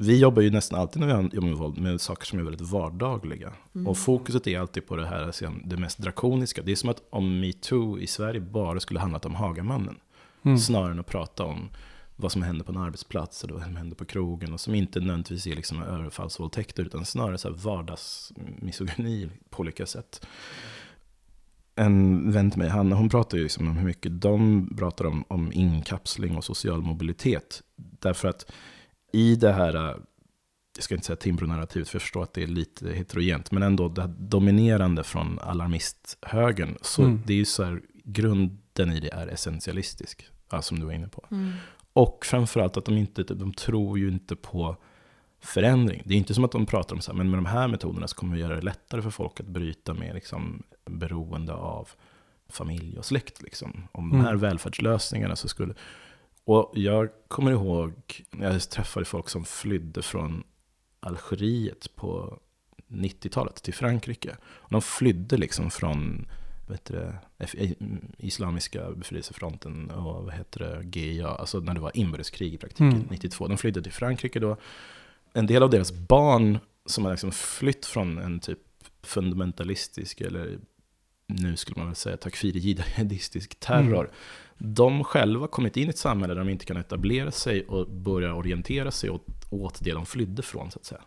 vi jobbar ju nästan alltid när vi jobbar med våld med saker som är väldigt vardagliga. Mm. Och fokuset är alltid på det här, det mest drakoniska. Det är som att om metoo i Sverige bara skulle handlat om Hagamannen. Mm. Snarare än att prata om vad som händer på en arbetsplats eller vad som händer på krogen. Och som inte nödvändigtvis är liksom överfallsvåldtäkter utan snarare så här vardagsmisogyni på olika sätt. En vän till mig, Hanna, hon pratar ju liksom om hur mycket de pratar om, om inkapsling och social mobilitet. Därför att i det här, äh, jag ska inte säga Timbro-narrativet, för jag förstår att det är lite heterogent, men ändå det dominerande från alarmisthögern, så mm. det är ju så här, grunden i det är essentialistisk, som du var inne på. Mm. Och framförallt att de inte, de tror ju inte på förändring. Det är inte som att de pratar om så här, men med de här metoderna så kommer vi göra det lättare för folk att bryta med liksom, beroende av familj och släkt. Liksom. Om mm. de här välfärdslösningarna så skulle... Och jag kommer ihåg när jag träffade folk som flydde från Algeriet på 90-talet till Frankrike. Och de flydde liksom från vet det, Islamiska befrielsefronten och vad heter det, GIA, alltså när det var inbördeskrig i praktiken, mm. 92. De flydde till Frankrike då. En del av deras barn som har liksom flytt från en typ fundamentalistisk, eller nu skulle man väl säga takfiri-jihadistisk terror, mm de själva kommit in i ett samhälle där de inte kan etablera sig och börja orientera sig åt, åt det de flydde från, så att säga.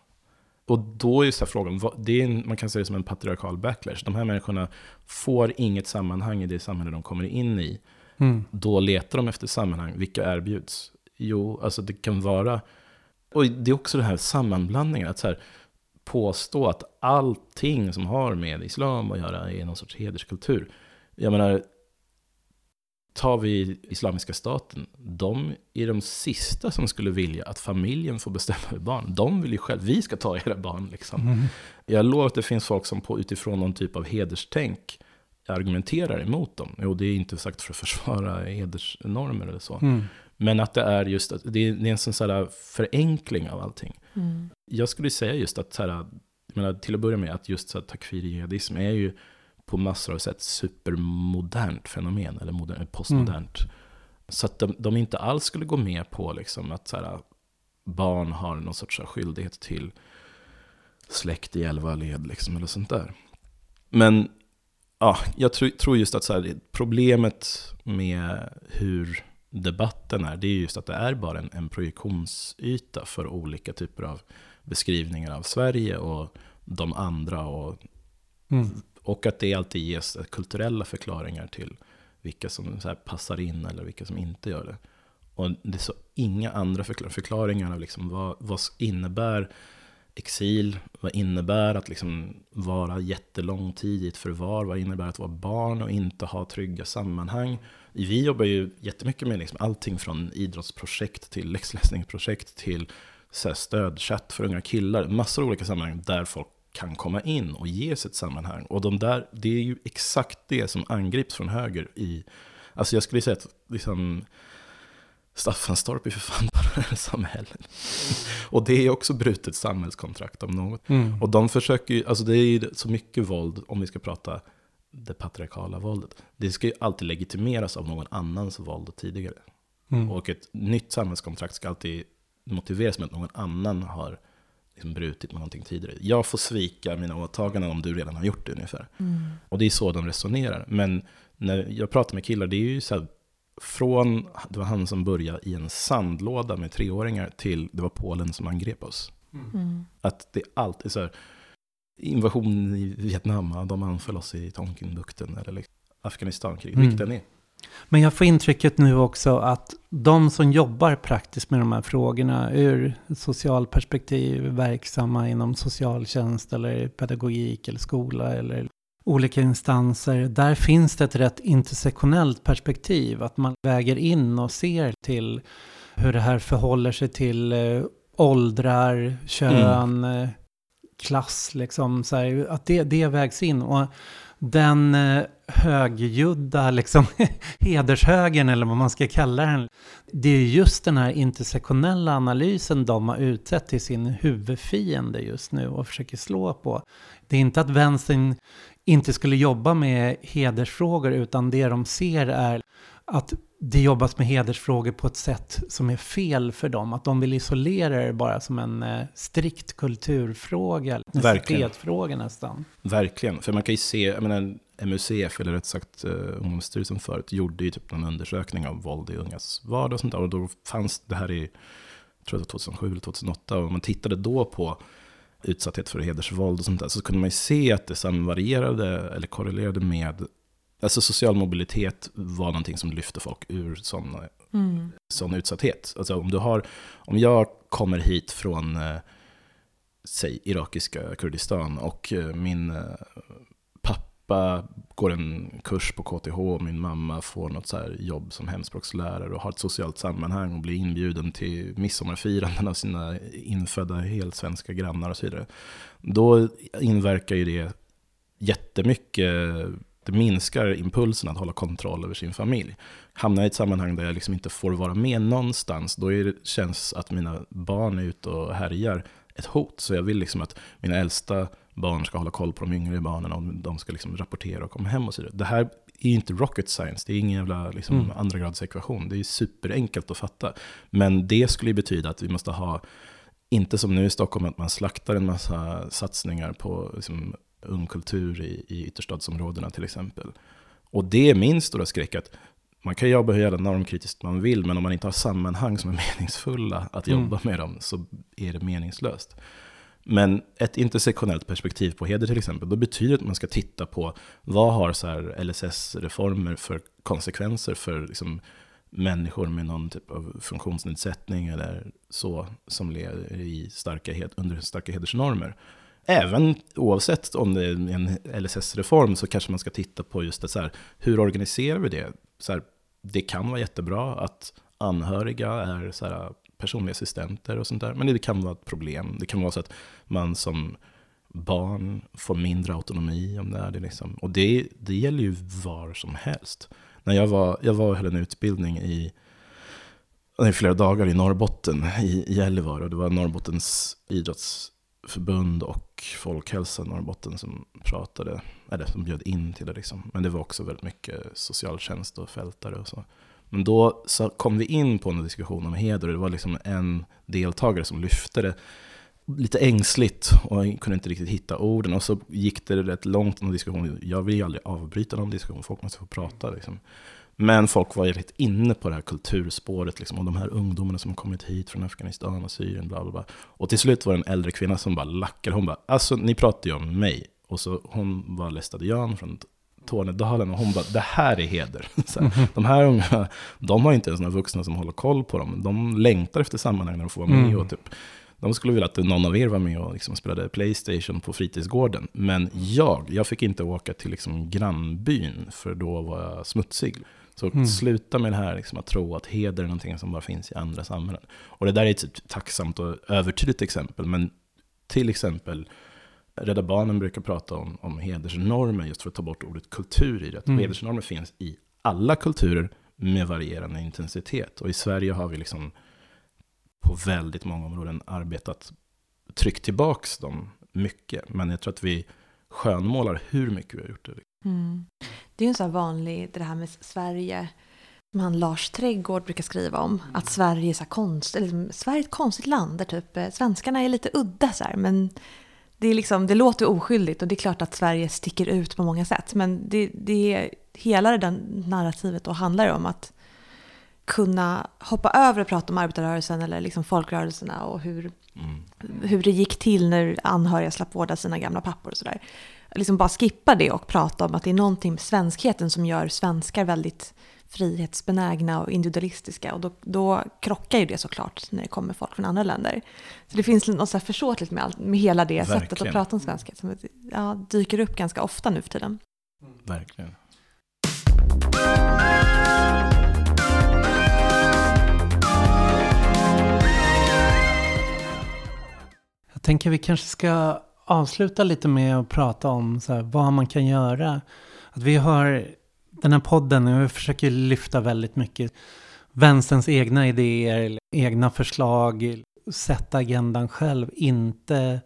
Och då är så frågan, det är en, man kan säga det som en patriarkal backlash. De här människorna får inget sammanhang i det samhälle de kommer in i. Mm. Då letar de efter sammanhang. Vilka erbjuds? Jo, alltså det kan vara... Och det är också den här sammanblandningen. Att så här, påstå att allting som har med islam att göra är någon sorts hederskultur. Jag menar, tar vi Islamiska staten, de är de sista som skulle vilja att familjen får bestämma över barn. De vill ju själv, vi ska ta era barn liksom. Mm. Jag lovar att det finns folk som på, utifrån någon typ av hederstänk argumenterar emot dem. Jo, det är inte sagt för att försvara hedersnormer eller så. Mm. Men att det är just att det är, det är en sån här förenkling av allting. Mm. Jag skulle säga just att, så här, menar, till att börja med, att just takfiri jihadism är ju på massor av sätt supermodernt fenomen, eller modern, postmodernt. Mm. Så att de, de, inte alls skulle gå med på liksom att så här, barn har någon sorts skyldighet till släkt i elva led, liksom, eller sånt där. Men ja, jag tr tror just att så här, problemet med hur debatten är, det är just att det är bara en, en projektionsyta för olika typer av beskrivningar av Sverige och de andra. Och, mm och att det alltid ges kulturella förklaringar till vilka som så passar in eller vilka som inte gör det. Och det är så inga andra förklaringar av liksom vad, vad innebär exil, vad innebär att liksom vara jättelång tid i ett förvar, vad innebär att vara barn och inte ha trygga sammanhang. Vi jobbar ju jättemycket med liksom allting från idrottsprojekt till läxläsningsprojekt till så stödchatt för unga killar. Massor av olika sammanhang där folk kan komma in och ges ett sammanhang. Och de där, det är ju exakt det som angrips från höger i... Alltså jag skulle säga att liksom, Staffanstorp är för fan bara samhället. Och det är också brutet samhällskontrakt om något. Mm. Och de försöker ju, alltså det är ju så mycket våld, om vi ska prata det patriarkala våldet. Det ska ju alltid legitimeras av någon annans våld tidigare. Mm. Och ett nytt samhällskontrakt ska alltid motiveras med att någon annan har liksom brutit med någonting tidigare. Jag får svika mina åtaganden om du redan har gjort det ungefär. Mm. Och det är så de resonerar. Men när jag pratar med killar, det är ju så här, från, det var han som började i en sandlåda med treåringar till det var Polen som angrep oss. Mm. Att det alltid så här, invasion i Vietnam, de anföll oss i Tonkinbukten eller liksom Afghanistankriget, mm. vilket den är. Men jag får intrycket nu också att de som jobbar praktiskt med de här frågorna ur socialt perspektiv, verksamma inom socialtjänst eller pedagogik eller skola eller olika instanser, där finns det ett rätt intersektionellt perspektiv. Att man väger in och ser till hur det här förhåller sig till eh, åldrar, kön, mm. Eh, klass, liksom. Så här, att det, det vägs in. Och den eh, högljudda liksom, hedershögern eller vad man ska kalla den. Det är just den här intersektionella analysen de har utsett till sin huvudfiende just nu och försöker slå på. Det är inte att vänstern inte skulle jobba med hedersfrågor utan det de ser är att det jobbas med hedersfrågor på ett sätt som är fel för dem. Att de vill isolera det bara som en eh, strikt kulturfråga, en nästan. Verkligen, för man kan ju se, jag menar, MUCF, eller rätt sagt uh, Ungdomsstyrelsen förut, gjorde ju typ någon undersökning av våld i ungas vardag och sånt där. Och då fanns det här i, jag tror var 2007 eller 2008, och man tittade då på utsatthet för hedersvåld och sånt där, så kunde man ju se att det varierade eller korrelerade med Alltså social mobilitet var någonting som lyfte folk ur sån, mm. sån utsatthet. Alltså om, du har, om jag kommer hit från, eh, säg irakiska Kurdistan och eh, min eh, pappa går en kurs på KTH och min mamma får något så jobb som hemspråkslärare och har ett socialt sammanhang och blir inbjuden till midsommarfiranden av sina infödda helt svenska grannar och så vidare. Då inverkar ju det jättemycket det minskar impulsen att hålla kontroll över sin familj. Hamnar i ett sammanhang där jag liksom inte får vara med någonstans, då det, känns att mina barn är ute och härjar ett hot. Så jag vill liksom att mina äldsta barn ska hålla koll på de yngre barnen och de ska liksom rapportera och komma hem och så vidare. Det här är inte rocket science, det är ingen jävla liksom mm. andra grads ekvation. Det är superenkelt att fatta. Men det skulle betyda att vi måste ha, inte som nu i Stockholm, att man slaktar en massa satsningar på liksom, ungkultur i, i ytterstadsområdena till exempel. Och det är min stora skräck, att man kan jobba hur jävla normkritiskt man vill, men om man inte har sammanhang som är meningsfulla att jobba mm. med dem, så är det meningslöst. Men ett intersektionellt perspektiv på heder till exempel, då betyder det att man ska titta på vad har LSS-reformer för konsekvenser för liksom, människor med någon typ av funktionsnedsättning eller så, som lever i starka, under starka hedersnormer även oavsett om det är en LSS-reform så kanske man ska titta på just det så här, hur organiserar vi det? Så här, det kan vara jättebra att anhöriga är så här, personliga assistenter och sånt där, men det kan vara ett problem. Det kan vara så att man som barn får mindre autonomi om det är det. Liksom. Och det, det gäller ju var som helst. När jag var, jag var och höll en utbildning i, i flera dagar i Norrbotten, i, Gällivare, och det var Norrbottens idrottsförbund. och folkhälsa Norrbotten som pratade, eller som bjöd in till det. Liksom. Men det var också väldigt mycket socialtjänst och fältare och så. Men då så kom vi in på en diskussion om heder och det var liksom en deltagare som lyfte det lite ängsligt och kunde inte riktigt hitta orden. Och så gick det rätt långt i diskussion. Jag vill ju aldrig avbryta någon diskussion, folk måste få prata. Liksom. Men folk var väldigt inne på det här kulturspåret, liksom, och de här ungdomarna som har kommit hit från Afghanistan och Syrien, bla bla bla. Och till slut var det en äldre kvinna som bara lackade, hon bara, alltså ni pratar ju om mig. Och så hon var lästadian från Tornedalen och hon bara, det här är heder. Så här, mm. De här unga, de har inte ens några vuxna som håller koll på dem. De längtar efter sammanhang när de får vara med. Mm. Och typ, de skulle vilja att någon av er var med och liksom spelade Playstation på fritidsgården. Men jag, jag fick inte åka till liksom grannbyn, för då var jag smutsig. Så mm. sluta med det här liksom, att tro att heder är någonting som bara finns i andra samhällen. Och det där är ett tacksamt och övertydligt exempel, men till exempel Rädda Barnen brukar prata om, om hedersnormer just för att ta bort ordet kultur i det. Mm. Hedersnormer finns i alla kulturer med varierande intensitet. Och i Sverige har vi liksom på väldigt många områden arbetat, tryckt tillbaks dem mycket. Men jag tror att vi skönmålar hur mycket vi har gjort det. Mm. Det är ju en sån här vanlig, det här med Sverige, som han Lars Trädgård brukar skriva om. Att Sverige är, så konst, eller, Sverige är ett konstigt land där typ eh, svenskarna är lite udda så här, men det, är liksom, det låter oskyldigt och det är klart att Sverige sticker ut på många sätt. Men det, det är hela det där narrativet och handlar om att kunna hoppa över och prata om arbetarrörelsen eller liksom folkrörelserna och hur, mm. hur det gick till när anhöriga slapp vårda sina gamla pappor och sådär. Liksom bara skippa det och prata om att det är någonting med svenskheten som gör svenskar väldigt frihetsbenägna och individualistiska. Och då, då krockar ju det såklart när det kommer folk från andra länder. Så det finns något så här försåtligt med, allt, med hela det Verkligen. sättet att prata om svenskhet som ja, dyker upp ganska ofta nu för tiden. Verkligen. Jag tänker vi kanske ska avsluta lite med att prata om så här, vad man kan göra. Att vi har den här podden, och vi försöker lyfta väldigt mycket vänsterns egna idéer, egna förslag, sätta agendan själv, inte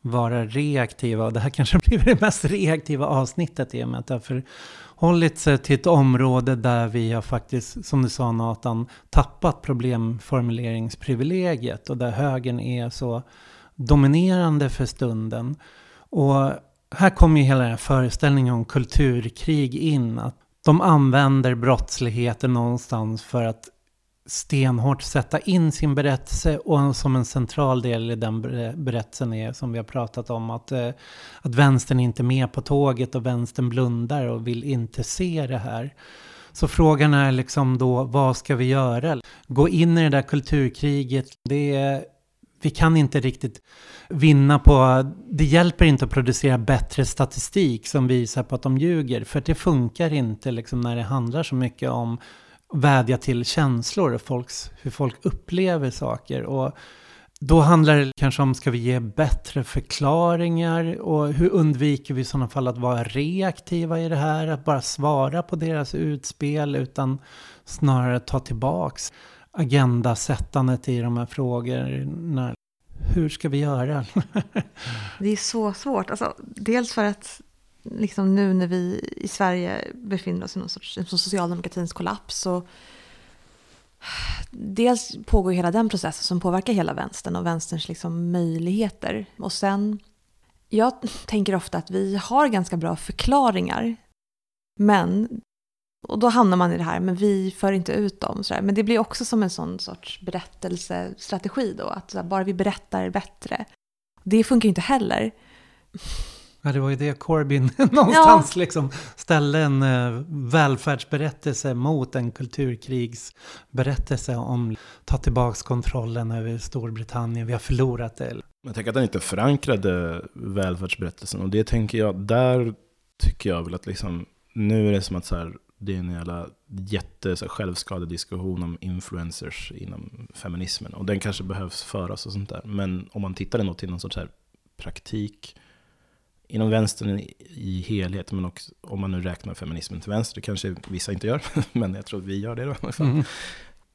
vara reaktiva. Och det här kanske blir det mest reaktiva avsnittet i och med att det har förhållit sig till ett område där vi har faktiskt, som du sa Nathan, tappat problemformuleringsprivilegiet och där högern är så dominerande för stunden. Och här kommer ju hela den här föreställningen om kulturkrig in. Att de använder brottsligheten någonstans för att stenhårt sätta in sin berättelse och som en central del i den berättelsen är som vi har pratat om att, eh, att vänstern inte är med på tåget och vänstern blundar och vill inte se det här. Så frågan är liksom då, vad ska vi göra? Gå in i det där kulturkriget, det är vi kan inte riktigt vinna på... Det hjälper inte att producera bättre statistik som visar på att de ljuger. För det funkar inte liksom när det handlar så mycket om vädja till känslor och folks, hur folk upplever saker. Och då handlar det kanske om, ska vi ge bättre förklaringar? Och hur undviker vi i sådana fall att vara reaktiva i det här? Att bara svara på deras utspel utan snarare ta tillbaks agendasättandet i de här frågorna. Hur ska vi göra? det är så svårt. Alltså, dels för att liksom nu när vi i Sverige befinner oss i någon sorts socialdemokratins kollaps så dels pågår hela den processen som påverkar hela vänstern och vänsterns liksom möjligheter. Och sen, jag tänker ofta att vi har ganska bra förklaringar. Men och då hamnar man i det här, men vi för inte ut dem. Så Men det blir också som en sån sorts berättelsestrategi då, att här, bara vi berättar bättre. Det funkar ju inte heller. Ja, det var ju det Corbyn någonstans ja. liksom ställde en uh, välfärdsberättelse mot en kulturkrigsberättelse om ta tillbaka kontrollen över Storbritannien, vi har förlorat det. Jag tänker att den inte förankrade välfärdsberättelsen och det tänker jag, där tycker jag väl att liksom, nu är det som att så här, det är en jävla jätte så självskadediskussion om influencers inom feminismen. Och den kanske behövs föras och sånt där. Men om man tittar ändå till någon sorts här praktik inom vänstern i helhet, men också om man nu räknar feminismen till vänster, det kanske vissa inte gör, men jag tror att vi gör det då. Mm.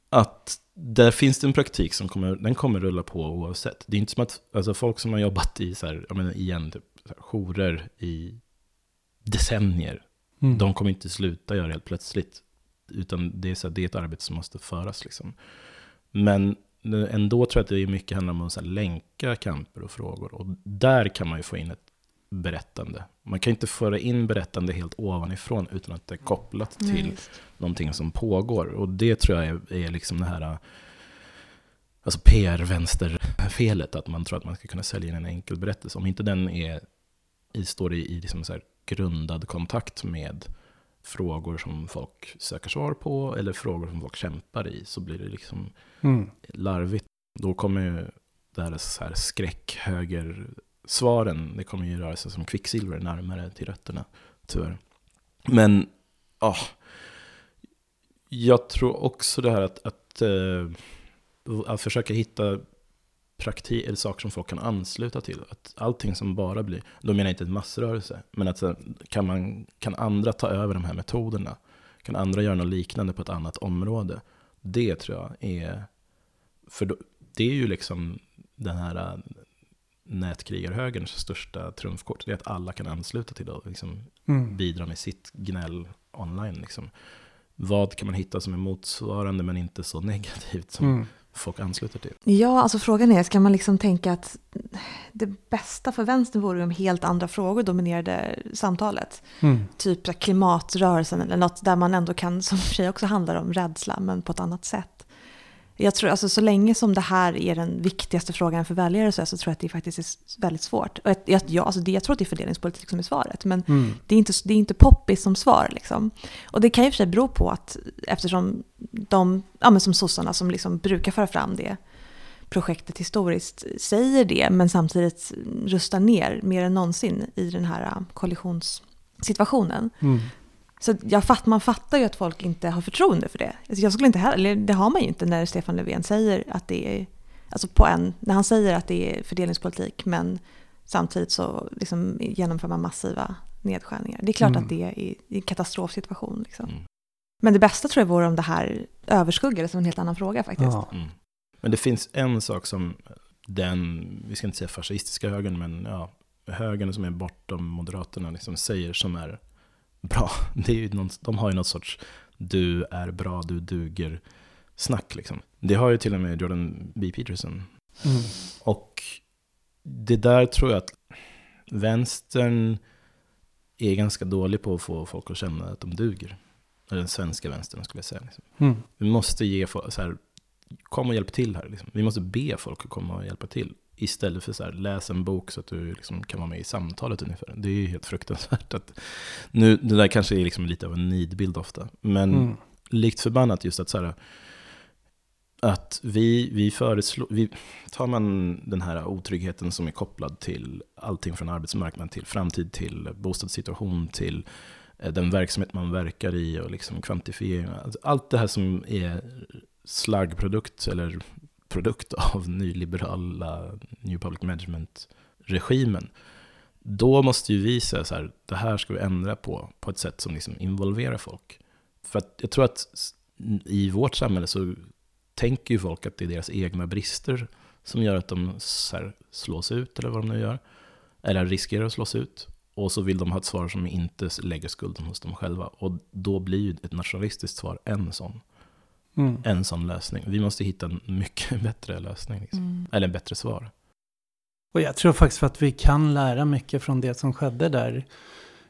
att där finns det en praktik som kommer, den kommer rulla på oavsett. Det är inte som att alltså folk som har jobbat i, så här, jag menar igen, typ, så här, jourer i decennier, mm. de kommer inte sluta göra det helt plötsligt. Utan det är, så här, det är ett arbete som måste föras. Liksom. Men ändå tror jag att det är mycket handlar om att så här, länka kamper och frågor. Och där kan man ju få in ett berättande. Man kan inte föra in berättande helt ovanifrån utan att det är kopplat till Nej, någonting som pågår. Och det tror jag är, är liksom det här alltså PR-vänsterfelet, att man tror att man ska kunna sälja in en enkel berättelse. Om inte den är, står i, i liksom så här grundad kontakt med frågor som folk söker svar på eller frågor som folk kämpar i så blir det liksom mm. larvigt. Då kommer ju det här, så här skräckhöger svaren, det kommer ju röra sig som kvicksilver närmare till rötterna, tyvärr. Men, ja. Jag tror också det här att, att, uh, att försöka hitta praktik, eller saker som folk kan ansluta till. Att allting som bara blir, då menar jag inte en massrörelse, men att kan, man, kan andra ta över de här metoderna? Kan andra göra något liknande på ett annat område? Det tror jag är, för då, det är ju liksom den här nätkrigarhögerns största trumfkort. Det är att alla kan ansluta till det och liksom mm. bidra med sitt gnäll online. Liksom. Vad kan man hitta som är motsvarande men inte så negativt som mm. Folk ansluter till? Ja, alltså frågan är, ska man liksom tänka att det bästa för vänstern vore om helt andra frågor dominerade samtalet? Mm. Typ klimatrörelsen eller något där man ändå kan, som för sig också handlar om rädsla, men på ett annat sätt. Jag tror, alltså, så länge som det här är den viktigaste frågan för väljare så, så tror jag att det faktiskt är väldigt svårt. Och jag, jag, alltså det, jag tror att det är fördelningspolitik som är svaret, men mm. det, är inte, det är inte poppis som svar. Liksom. Och det kan ju för sig bero på att eftersom de, ja, men som sossarna som liksom brukar föra fram det projektet historiskt säger det, men samtidigt rustar ner mer än någonsin i den här koalitionssituationen. Mm. Så jag fatt, man fattar ju att folk inte har förtroende för det. Alltså jag skulle inte heller, eller det har man ju inte när Stefan Löfven säger att det är, alltså på en, när han säger att det är fördelningspolitik men samtidigt så liksom genomför man massiva nedskärningar. Det är klart mm. att det är en katastrofsituation. Liksom. Mm. Men det bästa tror jag vore om det här överskuggades som en helt annan fråga faktiskt. Ja. Mm. Men det finns en sak som den, vi ska inte säga fascistiska högern, men ja, högern som är bortom Moderaterna liksom säger som är bra. Det är ju någon, de har ju något sorts du är bra, du duger snack liksom. Det har ju till och med Jordan B. Peterson. Mm. Och det där tror jag att vänstern är ganska dålig på att få folk att känna att de duger. Den svenska vänstern skulle jag säga. Liksom. Mm. Vi måste ge folk, så här, kom och hjälp till här. Liksom. Vi måste be folk att komma och hjälpa till. Istället för så här, läs en bok så att du liksom kan vara med i samtalet ungefär. Det är ju helt fruktansvärt. Att, nu, det där kanske är liksom lite av en nidbild ofta. Men mm. likt förbannat just att så här, att vi, vi föreslår, vi, tar man den här otryggheten som är kopplad till allting från arbetsmarknaden till framtid, till bostadssituation, till eh, den verksamhet man verkar i och liksom kvantifiering. Alltså allt det här som är slaggprodukt eller produkt av nyliberala New Public Management-regimen, då måste ju vi säga så här, det här ska vi ändra på, på ett sätt som liksom involverar folk. För att jag tror att i vårt samhälle så tänker ju folk att det är deras egna brister som gör att de så här, slås ut, eller vad de nu gör. Eller riskerar att slås ut. Och så vill de ha ett svar som inte lägger skulden hos dem själva. Och då blir ju ett nationalistiskt svar en sån mm. en sån lösning. Vi måste hitta en mycket bättre lösning, liksom. mm. eller en bättre svar. Och jag tror faktiskt att vi kan lära mycket från det som skedde där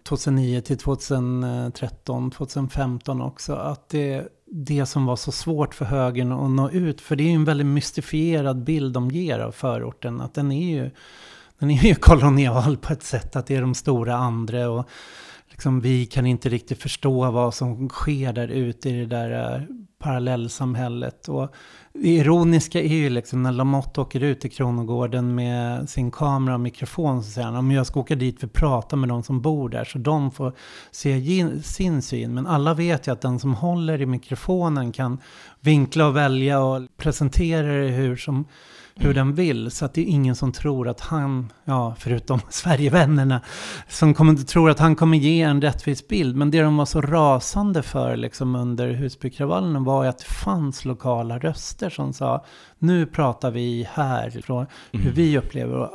2009 till 2013, 2015 också. Att det, det som var så svårt för högern att nå ut, för det är ju en väldigt mystifierad bild de ger av förorten, att den är ju, den är ju kolonial på ett sätt, att det är de stora andra och liksom, vi kan inte riktigt förstå vad som sker där ute i det där eh, parallellsamhället. Och det ironiska är ju liksom när Lamotte åker ut till Kronogården med sin kamera och mikrofon så säger han om jag ska åka dit för att prata med de som bor där så de får se sin syn. Men alla vet ju att den som håller i mikrofonen kan vinkla och välja och presentera det hur som hur den vill. Så att det är ingen som tror att han, ja, förutom Sverigevännerna, som kommer, tror att han kommer ge en rättvis bild. Men det de var så rasande för liksom under Husbykravallerna var att det fanns lokala röster som sa nu pratar vi här från hur mm. vi upplever.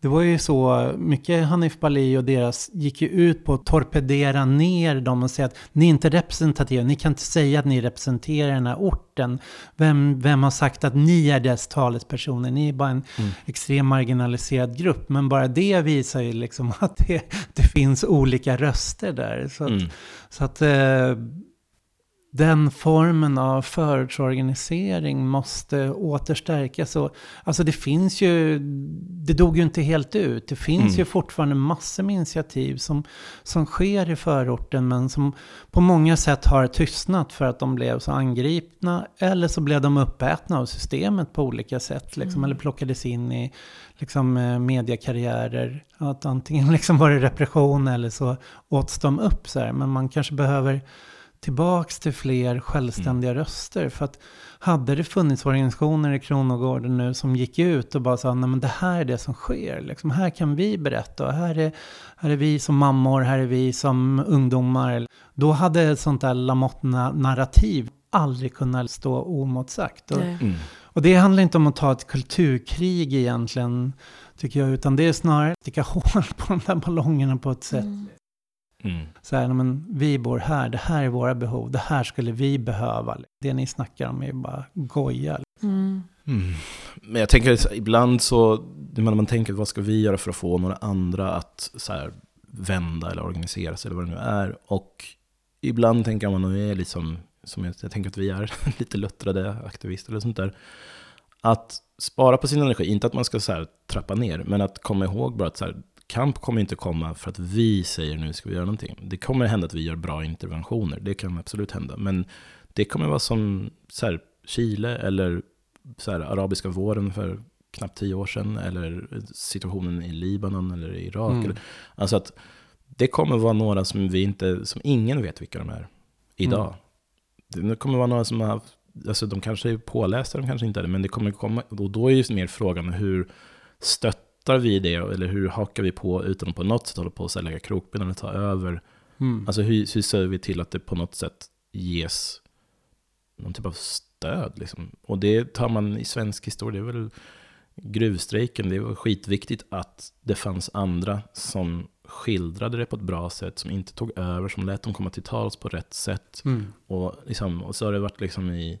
Det var ju så, mycket Hanif Bali och deras gick ju ut på att torpedera ner dem och säga att ni är inte representativa, ni kan inte säga att ni representerar den här orten. Vem, vem har sagt att ni är dess talespersoner? Ni är bara en mm. extremt marginaliserad grupp. Men bara det visar ju liksom att det, det finns olika röster där. Så att, mm. så att eh, den formen av förortsorganisering måste återstärkas. Och, alltså det finns ju, det dog ju inte helt ut. Det finns mm. ju fortfarande massor med initiativ som, som sker i förorten men som på många sätt har tystnat för att de blev så angripna eller så blev de uppätna av systemet på olika sätt. Liksom, mm. Eller plockades in i liksom, eh, mediekarriärer. Att antingen liksom var det repression eller så åts de upp. Så här. Men man kanske behöver tillbaks till fler självständiga mm. röster. För att hade det funnits organisationer i Kronogården nu som gick ut och bara sa, nej men det här är det som sker. Liksom, här kan vi berätta och här är, här är vi som mammor, här är vi som ungdomar. Då hade ett sånt där Lamotte-narrativ aldrig kunnat stå omotsagt. Och, mm. och det handlar inte om att ta ett kulturkrig egentligen, tycker jag, utan det är snarare att sticka hål på de där ballongerna på ett sätt. Mm. Mm. Så här, men vi bor här, det här är våra behov, det här skulle vi behöva. Det ni snackar om är bara goja. Mm. Mm. Men jag tänker ibland så, när man tänker vad ska vi göra för att få några andra att så här, vända eller organisera sig eller vad det nu är. Och ibland tänker man, och är liksom, som jag, jag tänker att vi är lite luttrade aktivister eller sånt där. Att spara på sin energi, inte att man ska så här, trappa ner, men att komma ihåg bara att så här, kamp kommer inte komma för att vi säger nu ska vi göra någonting. Det kommer hända att vi gör bra interventioner, det kan absolut hända. Men det kommer vara som så här, Chile eller så här, arabiska våren för knappt tio år sedan, eller situationen i Libanon eller Irak. Mm. Eller, alltså att det kommer vara några som, vi inte, som ingen vet vilka de är idag. Mm. Det kommer vara några som har, alltså de kanske är pålästa, de kanske inte är det, men det kommer komma, och då är ju mer frågan hur stött stöttar vi det, eller hur hakar vi på utan att på något sätt hålla på att lägga krokben eller ta över? Mm. Alltså hur, hur ser vi till att det på något sätt ges någon typ av stöd? Liksom? Och det tar man i svensk historia, det är väl gruvstrejken, det var skitviktigt att det fanns andra som skildrade det på ett bra sätt, som inte tog över, som lät dem komma till tals på rätt sätt. Mm. Och, liksom, och så har det varit liksom i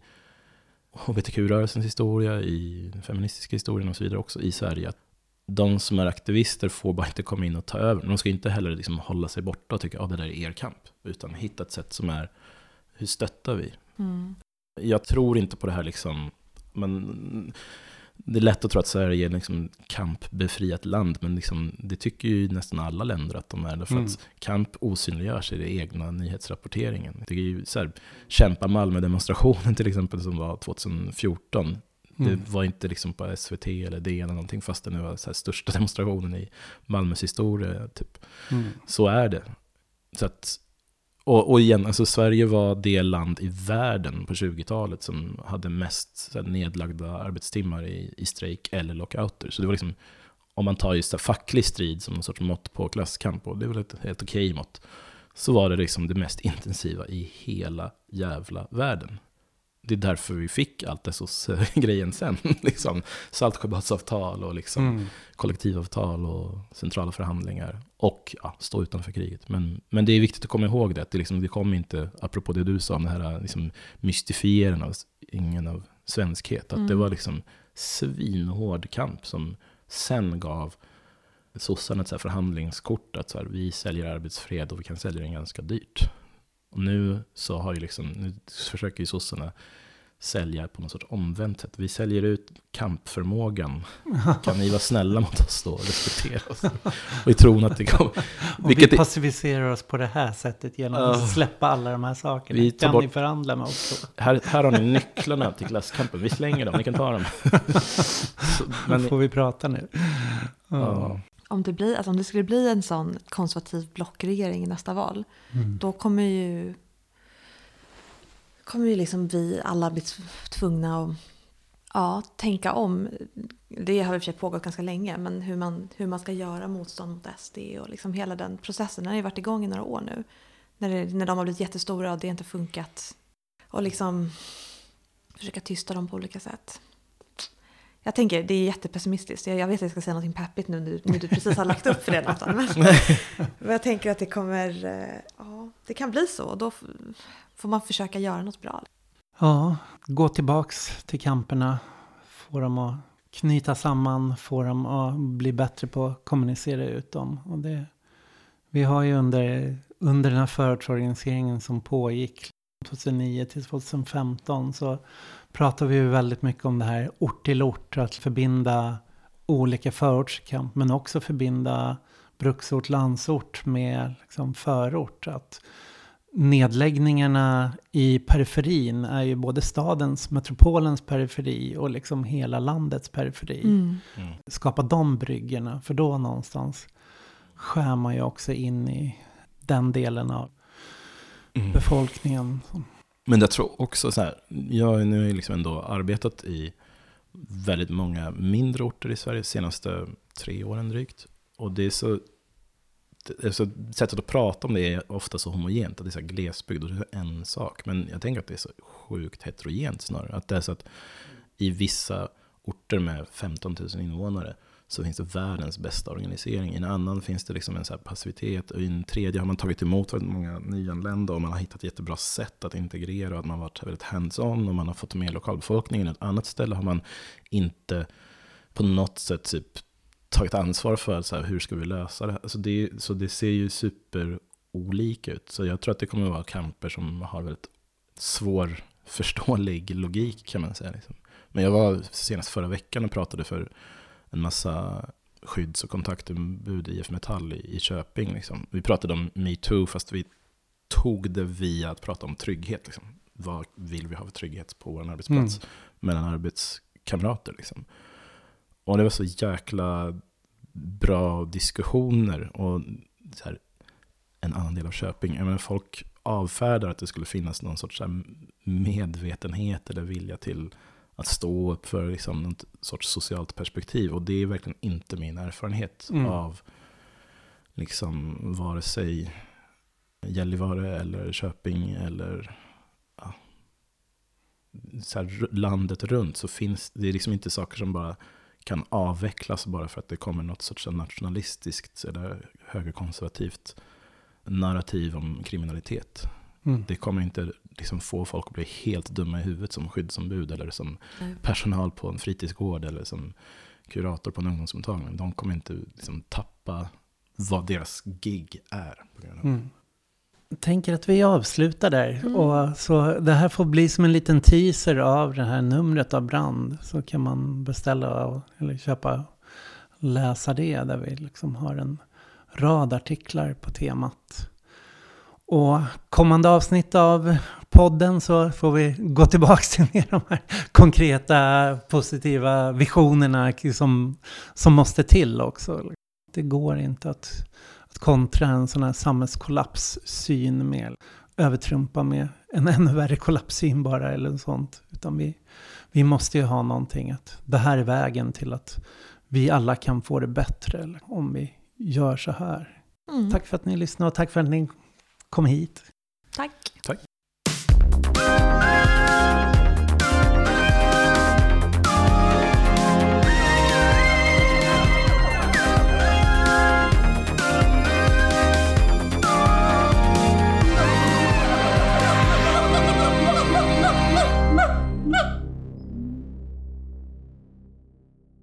hbtq-rörelsens historia, i feministiska historien och så vidare också i Sverige. Att de som är aktivister får bara inte komma in och ta över. De ska inte heller liksom hålla sig borta och tycka att oh, det där är er kamp. Utan hitta ett sätt som är, hur stöttar vi? Mm. Jag tror inte på det här liksom, men det är lätt att tro att Sverige är liksom kampbefriat land, men liksom, det tycker ju nästan alla länder att de är. Därför mm. att kamp osynliggörs i den egna nyhetsrapporteringen. Det är ju så här, kämpa Malmö-demonstrationen till exempel som var 2014. Mm. Det var inte liksom på SVT eller DN eller någonting, fast det nu var så största demonstrationen i Malmös historia. Typ. Mm. Så är det. Så att, och, och, igen, alltså Sverige var det land i världen på 20-talet som hade mest här, nedlagda arbetstimmar i, i strejk eller lockouter. Så det var liksom, om man tar just facklig strid som någon sorts mått på klasskamp, och det väl ett helt okej mått, så var det liksom det mest intensiva i hela jävla världen det är därför vi fick allt SOS-grejen sen. liksom, Saltsjöbadsavtal och liksom mm. kollektivavtal och centrala förhandlingar. Och ja, stå utanför kriget. Men, men det är viktigt att komma ihåg det. Att det, liksom, det kom inte, apropå det du sa om det här liksom, mystifierande av ingen av svenskhet. Att mm. det var liksom svinhård kamp som sen gav sossarna ett så förhandlingskort. Att så här, vi säljer arbetsfred och vi kan sälja den ganska dyrt. Och nu så har ju liksom, nu försöker ju sossarna sälja på något sorts omvänt sätt. Vi säljer ut kampförmågan. Kan ni vara snälla mot oss då och respektera oss? Och i tron att det kommer... Och vi passiviserar oss på det här sättet genom uh, att släppa alla de här sakerna. Vi kan bort, ni förhandla med oss då? Här, här har ni nycklarna till klasskampen. Vi slänger dem, ni kan ta dem. Så, men, får vi prata nu. Uh om det, blir, alltså om det skulle bli en sån konservativ blockregering i nästa val, mm. då kommer ju, kommer ju liksom vi alla bli tvungna att ja, tänka om. Det har i och för sig pågått ganska länge, men hur man, hur man ska göra motstånd mot SD och liksom hela den processen, den har ju varit igång i några år nu. När, det, när de har blivit jättestora och det inte funkat och liksom försöka tysta dem på olika sätt. Jag tänker, det är jättepessimistiskt. Jag, vet att jag ska säga något peppigt nu när du, du precis har lagt upp för det Nathan. Men, men jag tänker att det kommer, eh, ja, det kan bli så. Och då får man försöka göra något bra. Ja, gå tillbaks till kamperna. Få dem att knyta samman, få dem att bli bättre på att kommunicera ut dem. Och det, vi har ju under, under den här förortsorganiseringen som pågick 2009 till 2015 så pratade vi väldigt mycket om det här ort till ort, att förbinda olika förortskamp, men också förbinda bruksort, landsort med liksom förort. Att nedläggningarna i periferin är ju både stadens, metropolens periferi och liksom hela landets periferi. Mm. Mm. Skapa de bryggorna, för då någonstans skär man ju också in i den delen av mm. befolkningen. Men jag tror också så här, jag har nu liksom ändå arbetat i väldigt många mindre orter i Sverige de senaste tre åren drygt. Och det är så, alltså, sättet att prata om det är ofta så homogent, att det är så här glesbygd och det är en sak. Men jag tänker att det är så sjukt heterogent snarare. Att det är så att i vissa orter med 15 000 invånare så finns det världens bästa organisering. I en annan finns det liksom en så passivitet. Och i en tredje har man tagit emot väldigt många nyanlända och man har hittat jättebra sätt att integrera. Och att man har varit väldigt hands-on och man har fått med lokalbefolkningen. I ett annat ställe har man inte på något sätt typ tagit ansvar för så här, hur ska vi lösa det här. Alltså det. Så det ser ju superolika ut. Så jag tror att det kommer att vara kamper som har väldigt svårförståelig logik kan man säga. Liksom. Men jag var senast förra veckan och pratade för en massa skydds och kontaktombud i IF Metall i, i Köping. Liksom. Vi pratade om metoo, fast vi tog det via att prata om trygghet. Liksom. Vad vill vi ha för trygghet på vår arbetsplats? Mm. Mellan arbetskamrater. Liksom. Och det var så jäkla bra diskussioner. Och här, en annan del av Köping. Jag menar, folk avfärdar att det skulle finnas någon sorts medvetenhet eller vilja till att stå upp för liksom något sorts socialt perspektiv. Och det är verkligen inte min erfarenhet mm. av liksom vare sig Gällivare eller Köping eller ja, så här, landet runt. Så finns det är liksom inte saker som bara kan avvecklas bara för att det kommer något sorts nationalistiskt eller högerkonservativt narrativ om kriminalitet. Mm. Det kommer inte liksom få folk att bli helt dumma i huvudet som skyddsombud eller som mm. personal på en fritidsgård eller som kurator på en ungdomsmottagning. De kommer inte liksom tappa vad deras gig är. Mm. Jag tänker att vi avslutar där. Mm. Och så det här får bli som en liten teaser av det här numret av Brand. Så kan man beställa eller köpa, läsa det. Där vi liksom har en rad artiklar på temat. Och kommande avsnitt av podden så får vi gå tillbaka till mer de här konkreta positiva visionerna som, som måste till också. Det går inte att, att kontra en sån här samhällskollapssyn med övertrumpa med en ännu värre kollapssyn bara eller sånt. Utan vi, vi måste ju ha någonting att det här är vägen till att vi alla kan få det bättre om vi gör så här. Mm. Tack för att ni lyssnade och tack för att ni kom hit. Tack. Tack.